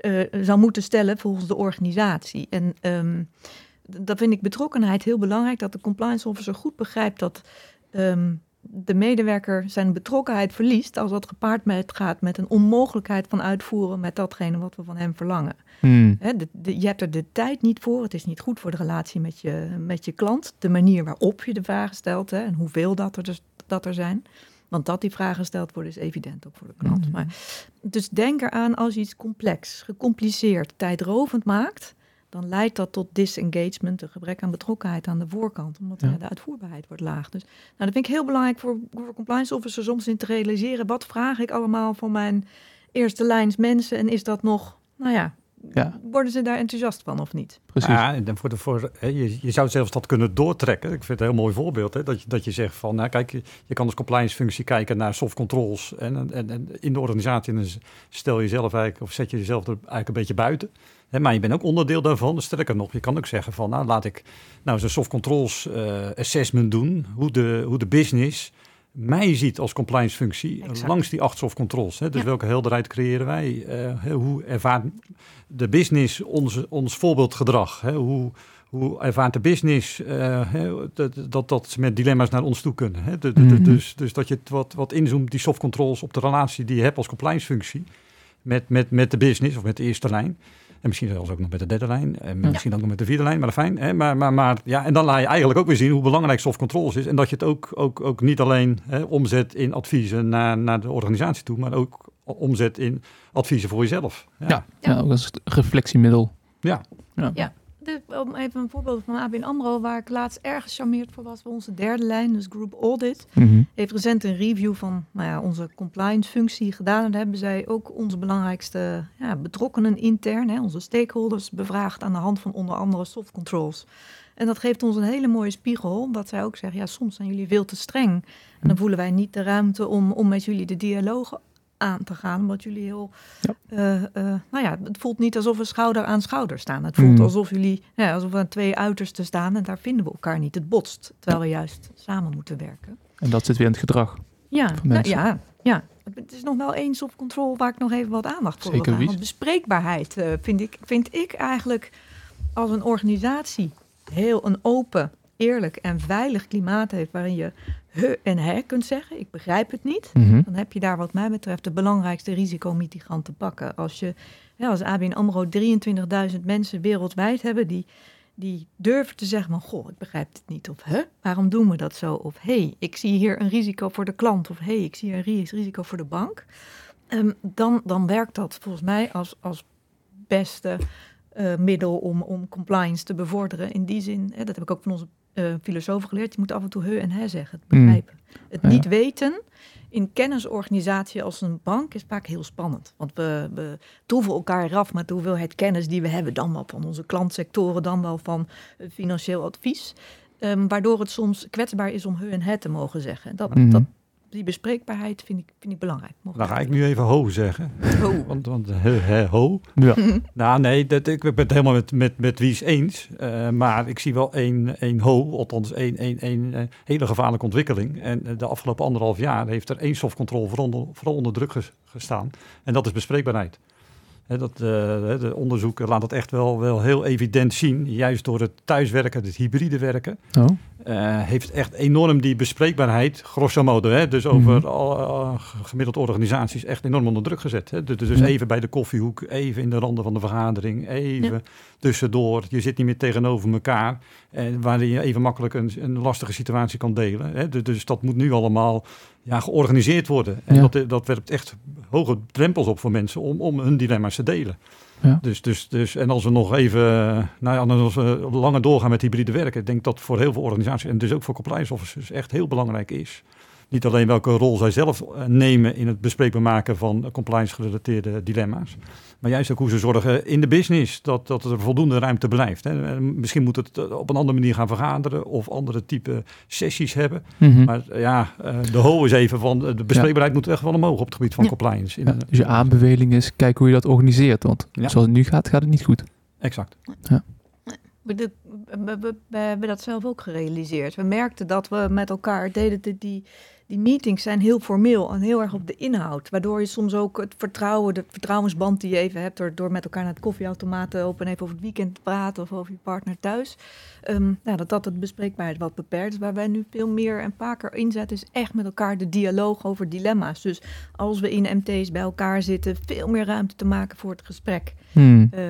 eh, zou moeten stellen volgens de organisatie. En d- dat vind ik betrokkenheid heel belangrijk, dat de compliance officer goed begrijpt dat ehm, de medewerker zijn betrokkenheid verliest als dat gepaard met gaat met een onmogelijkheid van uitvoeren met datgene wat we van hem verlangen. Hmm. Hè, de, de- je hebt er de tijd niet voor. Het is niet goed voor de relatie met je, met je klant. De manier waarop je de vragen stelt hè, en hoeveel dat er, dus, dat er zijn. Want dat die vragen gesteld worden is evident ook voor de klant. Mhm. Maar, dus denk eraan als je iets complex, gecompliceerd, tijdrovend maakt... dan leidt dat tot disengagement, een gebrek aan betrokkenheid aan de voorkant. Omdat Ja. de uitvoerbaarheid wordt laag. Dus nou, dat vind ik heel belangrijk voor, voor compliance officers soms in te realiseren. Wat vraag ik allemaal van mijn eerste lijns mensen? En is dat nog, nou ja, Ja. worden ze daar enthousiast van of niet? Precies. Ja, en dan voor de, voor, hè, je, je zou zelfs dat kunnen doortrekken. Ik vind het een heel mooi voorbeeld. Hè, dat, je, dat je zegt van, nou kijk, je, kan als compliance functie kijken naar soft controls. En, en, en in de organisatie en stel je jezelf eigenlijk, of zet je jezelf er eigenlijk een beetje buiten. Hè, maar je bent ook onderdeel daarvan. Dus sterker nog, je kan ook zeggen van, nou laat ik nou eens een soft controls eh, assessment doen. Hoe de, hoe de business mij ziet als compliance functie Exact. langs die acht soft controls. Hè. Dus Ja. welke helderheid creëren wij? Eh, hè, hoe ervaart de business onze, ons voorbeeldgedrag? Hè? Hoe, hoe ervaart de business eh, hè, dat, dat, dat ze met dilemma's naar ons toe kunnen? Hè? De- de- de- Mhm. dus, dus dat je het wat, wat inzoomt, die soft controls op de relatie die je hebt als compliance functie met, met, met de business of met de eerste lijn. En misschien zelfs ook nog met de derde lijn. En Ja. misschien ook nog met de vierde lijn, maar fijn. Hè? Maar, maar, maar ja, en dan laat je eigenlijk ook weer zien hoe belangrijk soft controls is. En dat je het ook, ook, ook niet alleen hè, omzet in adviezen naar, naar de organisatie toe, maar ook omzet in adviezen voor jezelf. Ja. Ja, ook als reflectiemiddel. Ja. Ja. Om even een voorbeeld van ABN AMRO, waar ik laatst erg gecharmeerd voor was, voor onze derde lijn, dus Group Audit, Mhm. heeft recent een review van nou ja, onze compliance functie gedaan. En daar hebben zij ook onze belangrijkste ja, betrokkenen intern, hè, onze stakeholders, bevraagd aan de hand van onder andere soft controls. En dat geeft ons een hele mooie spiegel, wat zij ook zeggen, ja, soms zijn jullie veel te streng. En dan voelen wij niet de ruimte om, om met jullie de dialoog aan te gaan, omdat jullie heel, Ja. eh, eh, nou ja, het voelt niet alsof we schouder aan schouder staan. Het voelt Mm. alsof jullie, ja, alsof we aan twee uitersten staan en daar vinden we elkaar niet. Het botst, terwijl we juist samen moeten werken. En dat zit weer in het gedrag. Ja, nou, ja, ja. Het is nog wel eens op control waar ik nog even wat aandacht voor Zeker, wil. Want bespreekbaarheid eh, vind, ik, vind ik eigenlijk als een organisatie heel een open, eerlijk en veilig klimaat heeft waarin je he en he kunt zeggen. Ik begrijp het niet. Mhm. Dan heb je daar wat mij betreft de belangrijkste risicomitigant te pakken. Als je ja, als ABN AMRO 23.000 mensen wereldwijd hebben die, die durven te zeggen van... goh, ik begrijp het niet. Of hè, waarom doen we dat zo? Of hé, hey, ik zie hier een risico voor de klant. Of hé, hey, ik zie hier een ri- risico voor de bank. Ehm, dan, dan werkt dat volgens mij als, als beste eh, middel om, om compliance te bevorderen. In die zin, hè, dat heb ik ook van onze eh filosofen geleerd... je moet af en toe he en he zeggen, het Mm. begrijpen. Het Ja. niet weten in kennisorganisatie als een bank is vaak heel spannend. Want we, we troeven elkaar eraf met de hoeveelheid kennis die we hebben. Dan wel van onze klantsectoren, dan wel van eh, financieel advies. Ehm, waardoor het soms kwetsbaar is om he en het te mogen zeggen. Dat, Mhm. dat, die bespreekbaarheid vind ik, vind ik belangrijk. Dan ga ik nu even ho zeggen. Oh. Want, want he, he, ho. Ja. Nou nee, dat, ik ben het helemaal met, met, met Wies eens. Eh, maar ik zie wel één, één ho, althans één, één, één eh, hele gevaarlijke ontwikkeling. En eh, de afgelopen anderhalf jaar heeft er één softcontrole vooral onder, vooral onder druk ges- gestaan. En dat is bespreekbaarheid. Hè, dat, eh, de onderzoeken laat dat echt wel, wel heel evident zien. Juist door het thuiswerken, het hybride werken. Oh. Eh, heeft echt enorm die bespreekbaarheid, grosso modo, hè, dus over Mhm. al, eh, gemiddeld organisaties, echt enorm onder druk gezet. Hè. Dus, dus Ja. even bij de koffiehoek, even in de randen van de vergadering, even tussendoor. Je zit niet meer tegenover elkaar, en waarin je even makkelijk een, een lastige situatie kan delen. Hè. Dus, dus dat moet nu allemaal ja, georganiseerd worden. En Ja. dat, dat werpt echt hoge drempels op voor mensen om, om hun dilemma's te delen. Ja. Dus, dus, dus, en als we nog even, nou ja, als we langer doorgaan met hybride werken, ik denk dat voor heel veel organisaties en dus ook voor compliance officers echt heel belangrijk is. Niet alleen welke rol zij zelf eh, nemen in het bespreekbaar maken van compliance gerelateerde dilemma's, maar juist ook hoe ze zorgen in de business dat, dat er voldoende ruimte blijft. Hè. En Misschien moet het eh, op een andere manier gaan vergaderen of andere type sessies hebben. Mhm. Maar eh, ja, eh, de ho is even van eh, de bespreekbaarheid moet echt wel omhoog op het gebied van Ja. compliance. In, Ja, dus je aanbeveling is, kijk hoe je dat organiseert. Want Ja. zoals het nu gaat, gaat het niet goed. Exact. We, de- we, we- we hebben dat zelf ook gerealiseerd. We merkten dat we met elkaar deden, die, die, meetings zijn heel formeel en heel erg op de inhoud. Waardoor je soms ook het vertrouwen, de vertrouwensband die je even hebt, door, door met elkaar naar het koffieautomaat te lopen en even over het weekend te praten of over je partner thuis. Ehm, nou, dat dat het bespreekbaarheid wat beperkt is. Waar wij nu veel meer en vaker inzetten, is echt met elkaar de dialoog over dilemma's. Dus als we in MT's bij elkaar zitten, veel meer ruimte te maken voor het gesprek. Hmm. Eh,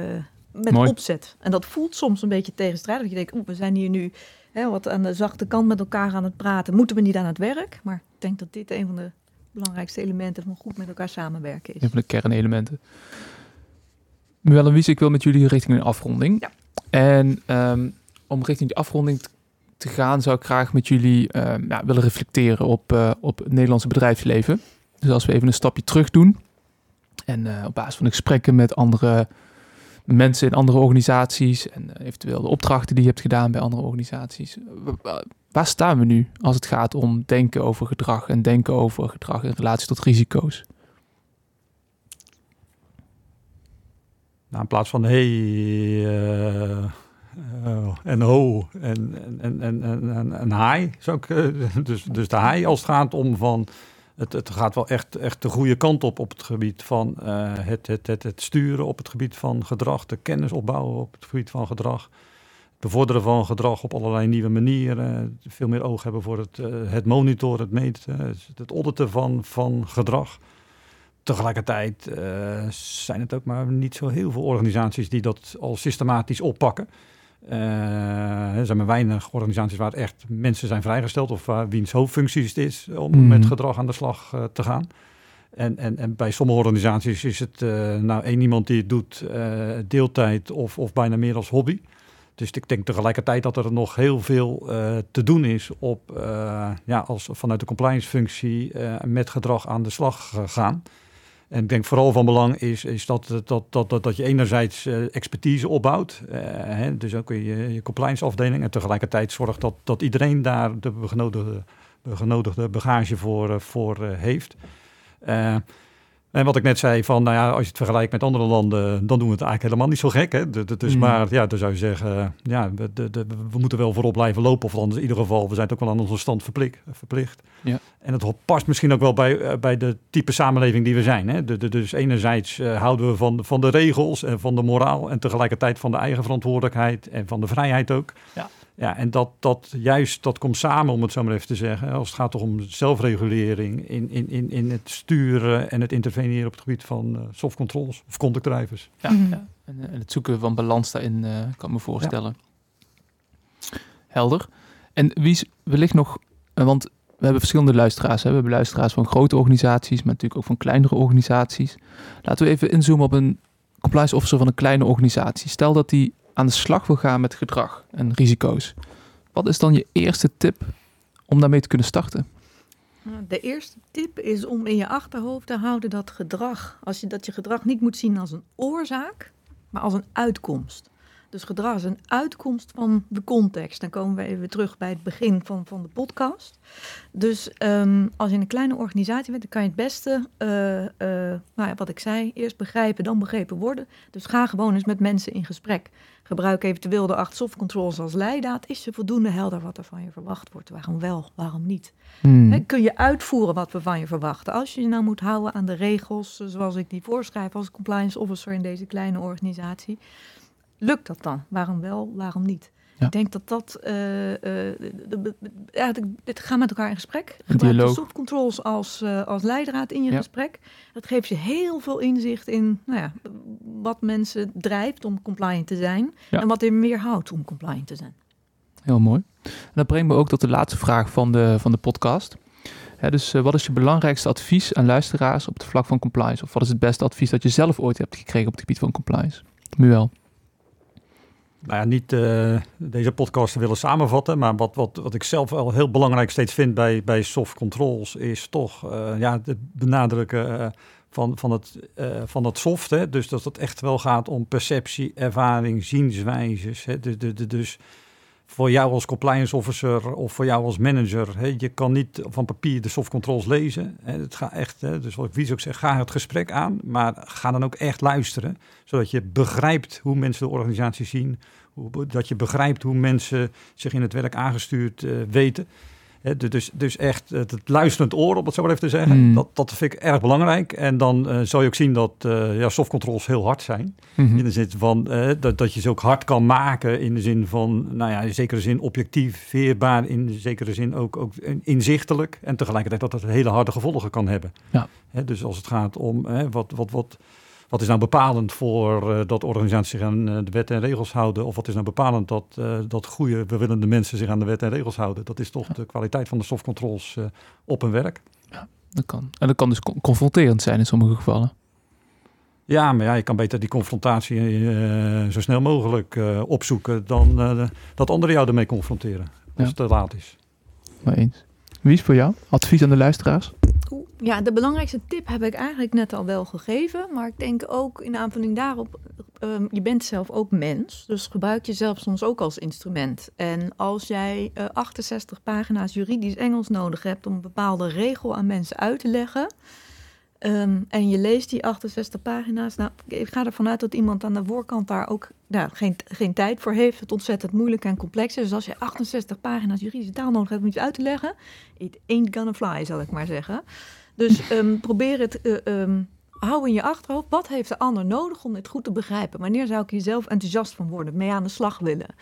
met Mooi. opzet. En dat voelt soms een beetje tegenstrijdig. Je denkt, oeh, we zijn hier nu hè, wat aan de zachte kant met elkaar aan het praten. Moeten we niet aan het werk? Maar ik denk dat dit een van de belangrijkste elementen van goed met elkaar samenwerken is. Een van de kernelementen. Muelle en Wies, ik wil met jullie richting een afronding. Ja. En ehm, om richting die afronding te gaan, zou ik graag met jullie ehm, ja, willen reflecteren op, eh, op het Nederlandse bedrijfsleven. Dus als we even een stapje terug doen en eh, op basis van de gesprekken met andere mensen in andere organisaties en eh, eventueel de opdrachten die je hebt gedaan bij andere organisaties. wa- wa- Waar staan we nu als het gaat om denken over gedrag en denken over gedrag in relatie tot risico's? Nou, in plaats van hey eh, eh, en ho en, en, en, en, en, hi. Dus, dus de hi als het gaat om van... Het, het gaat wel echt, echt de goede kant op op het gebied van eh, het, het, het, sturen, op het gebied van gedrag, de kennis opbouwen op het gebied van gedrag. Het bevorderen van gedrag op allerlei nieuwe manieren. Veel meer oog hebben voor het, eh, het monitoren, het meten, het, het auditen van, van gedrag. Tegelijkertijd eh, zijn het ook maar niet zo heel veel organisaties die dat al systematisch oppakken. Eh, er zijn maar weinig organisaties waar echt mensen zijn vrijgesteld of waar wiens hoofdfunctie het is om Mhm. met gedrag aan de slag eh, te gaan. En, en, en bij sommige organisaties is het eh, nou één iemand die het doet, deeltijd of, of bijna meer als hobby. Dus ik denk tegelijkertijd dat er nog heel veel te doen is op, eh, ja, als vanuit de compliance functie met gedrag aan de slag gaan. En ik denk vooral van belang is, is dat, dat, dat, dat, dat je enerzijds eh, expertise opbouwt. eh, hè, dus ook je, je compliance afdeling. En tegelijkertijd zorgt dat, dat iedereen daar de genodigde, bagage voor, eh, voor heeft. Eh, en wat ik net zei, van, nou ja, als je het vergelijkt met andere landen, dan doen we het eigenlijk helemaal niet zo gek. Hè? De- Dus Mm. maar, ja, dan zou je zeggen, eh, ja, we, de, de, we moeten wel voorop blijven lopen. Of anders in ieder geval, we zijn het ook wel aan onze stand verplicht. verplicht. Ja. En het past misschien ook wel bij, eh, bij de type samenleving die we zijn. Hè? De, de, dus enerzijds eh, houden we van, van de regels en van de moraal en tegelijkertijd van de eigen verantwoordelijkheid en van de vrijheid ook. Ja. Ja, en dat, dat juist, dat komt samen, om het zo maar even te zeggen. Als het gaat toch om zelfregulering in, in, in, in het sturen en het interveneren op het gebied van eh soft controls of conduct drivers. Ja, Mhm. ja. En, eh, en het zoeken van balans daarin eh, kan ik me voorstellen. Helder. En wie is wellicht nog, want we hebben verschillende luisteraars. Hè? We hebben luisteraars van grote organisaties, maar natuurlijk ook van kleinere organisaties. Laten we even inzoomen op een compliance officer van een kleine organisatie. Stel dat die aan de slag wil gaan met gedrag en risico's. Wat is dan je eerste tip om daarmee te kunnen starten? Nou, De eerste tip is om in je achterhoofd te houden dat gedrag, als je, dat je gedrag niet moet zien als een oorzaak, maar als een uitkomst. Dus gedrag is een uitkomst van de context. Dan komen we even terug bij het begin van, van de podcast. Dus ehm, als je in een kleine organisatie bent, dan kan je het beste, eh, eh, nou ja, wat ik zei, eerst begrijpen, dan begrepen worden. Dus ga gewoon eens met mensen in gesprek. Gebruik eventueel de acht soft controls als leidraad. Is je voldoende helder wat er van je verwacht wordt? Waarom wel, waarom niet? Hmm. Kun je uitvoeren wat we van je verwachten? Als je je nou moet houden aan de regels eh, zoals ik die voorschrijf als compliance officer in deze kleine organisatie, lukt dat dan? Waarom wel, waarom niet? Ja. Ik denk dat dat. de- ja, dit- dit ga met elkaar in gesprek. Gebruik de controls als, eh, als leidraad in je Ja. gesprek. Dat geeft je heel veel inzicht in nou ja, wat mensen drijft om compliant te zijn. Ja. En wat er meer houdt om compliant te zijn. Heel mooi. En dat brengt me ook tot de laatste vraag van de, van de podcast. Hè, dus wat is je belangrijkste advies aan luisteraars op het vlak van compliance? Of wat is het beste advies dat je zelf ooit hebt gekregen op het gebied van compliance? Muel. Nou ja, niet eh, deze podcast willen samenvatten, maar wat, wat, wat ik zelf wel heel belangrijk steeds vind bij, bij soft controls is toch eh, ja, het benadrukken eh, van, van, het, van het soft. Hè? Dus dat het echt wel gaat om perceptie, ervaring, zienswijzes. Hè? De, de, dus voor jou als compliance officer of voor jou als manager, hè? je kan niet van papier de soft controls lezen. Hè? Het gaat echt, hè? dus wat ik Wies ook zeg, ga het gesprek aan, maar ga dan ook echt luisteren zodat je begrijpt hoe mensen de organisatie zien, hoe, dat je begrijpt hoe mensen zich in het werk aangestuurd uh, weten. Dus, dus echt het, luisterend oor, om het zo maar even te zeggen. Mm. Dat, dat vind ik erg belangrijk. En dan uh, zal je ook zien dat uh, ja, softcontrols heel hard zijn. Mhm. In de zin van dat, dat je ze ook hard kan maken. In de zin van, nou ja, in zekere zin objectief, veerbaar. In zekere zin ook, ook inzichtelijk. En tegelijkertijd dat het hele harde gevolgen kan hebben. Ja. He, dus als het gaat om wat, wat, wat, wat is nou bepalend voor uh, dat organisaties zich aan uh, de wet en regels houden? Of wat is nou bepalend dat, uh, dat goede, bewillende mensen zich aan de wet en regels houden? Dat is toch ja. de kwaliteit van de softcontrols op hun werk. Ja, dat kan. En dat kan dus confronterend zijn in sommige gevallen. Ja, maar ja, je kan beter die confrontatie zo snel mogelijk opzoeken dan dat anderen jou ermee confronteren. Als Ja. het te laat is. Maar eens. Wie is voor jou? Advies aan de luisteraars? Ja, de belangrijkste tip heb ik eigenlijk net al wel gegeven. Maar ik denk ook in aanvulling daarop, um, je bent zelf ook mens. Dus gebruik jezelf soms ook als instrument. En als jij uh, 68 pagina's juridisch Engels nodig hebt om een bepaalde regel aan mensen uit te leggen. Um, en je leest die 68 pagina's. Nou, ik ga ervan uit dat iemand aan de voorkant daar ook nou, geen, geen tijd voor heeft. Het ontzettend moeilijk en complex is. Dus als je 68 pagina's juridische taal nodig hebt om iets uit te leggen. It ain't gonna fly, zal ik maar zeggen. Dus um, probeer het, uh, um, hou in je achterhoofd, wat heeft de ander nodig om dit goed te begrijpen? Wanneer zou ik hier zelf enthousiast van worden, mee aan de slag willen?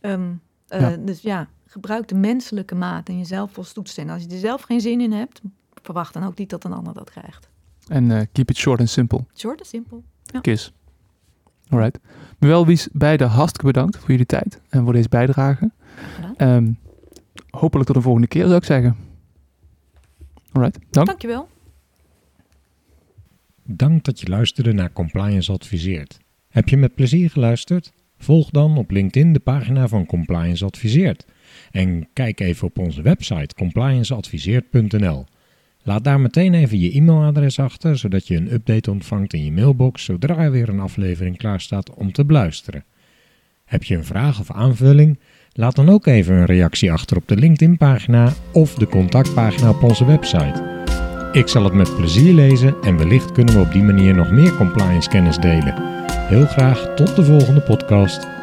Uh, Ja. Dus ja, gebruik de menselijke maat en jezelf als toetsen. En als je er zelf geen zin in hebt, verwacht dan ook niet dat een ander dat krijgt. En eh, keep it short and simple. Short en simpel. Kiss. Alright. Mewel Wies, beide hartstikke bedankt voor jullie tijd en voor deze bijdrage. Ehm, hopelijk tot de volgende keer, zou ik zeggen. Alright, dank. Dankjewel. Dank dat je luisterde naar Compliance Adviseert. Heb je met plezier geluisterd? Volg dan op LinkedIn de pagina van Compliance Adviseert. En kijk even op onze website complianceadviseert.nl. Laat daar meteen even je e-mailadres achter, zodat je een update ontvangt in je mailbox zodra er weer een aflevering klaar staat om te beluisteren. Heb je een vraag of aanvulling? Laat dan ook even een reactie achter op de LinkedIn-pagina of de contactpagina op onze website. Ik zal het met plezier lezen en wellicht kunnen we op die manier nog meer compliance kennis delen. Heel graag tot de volgende podcast.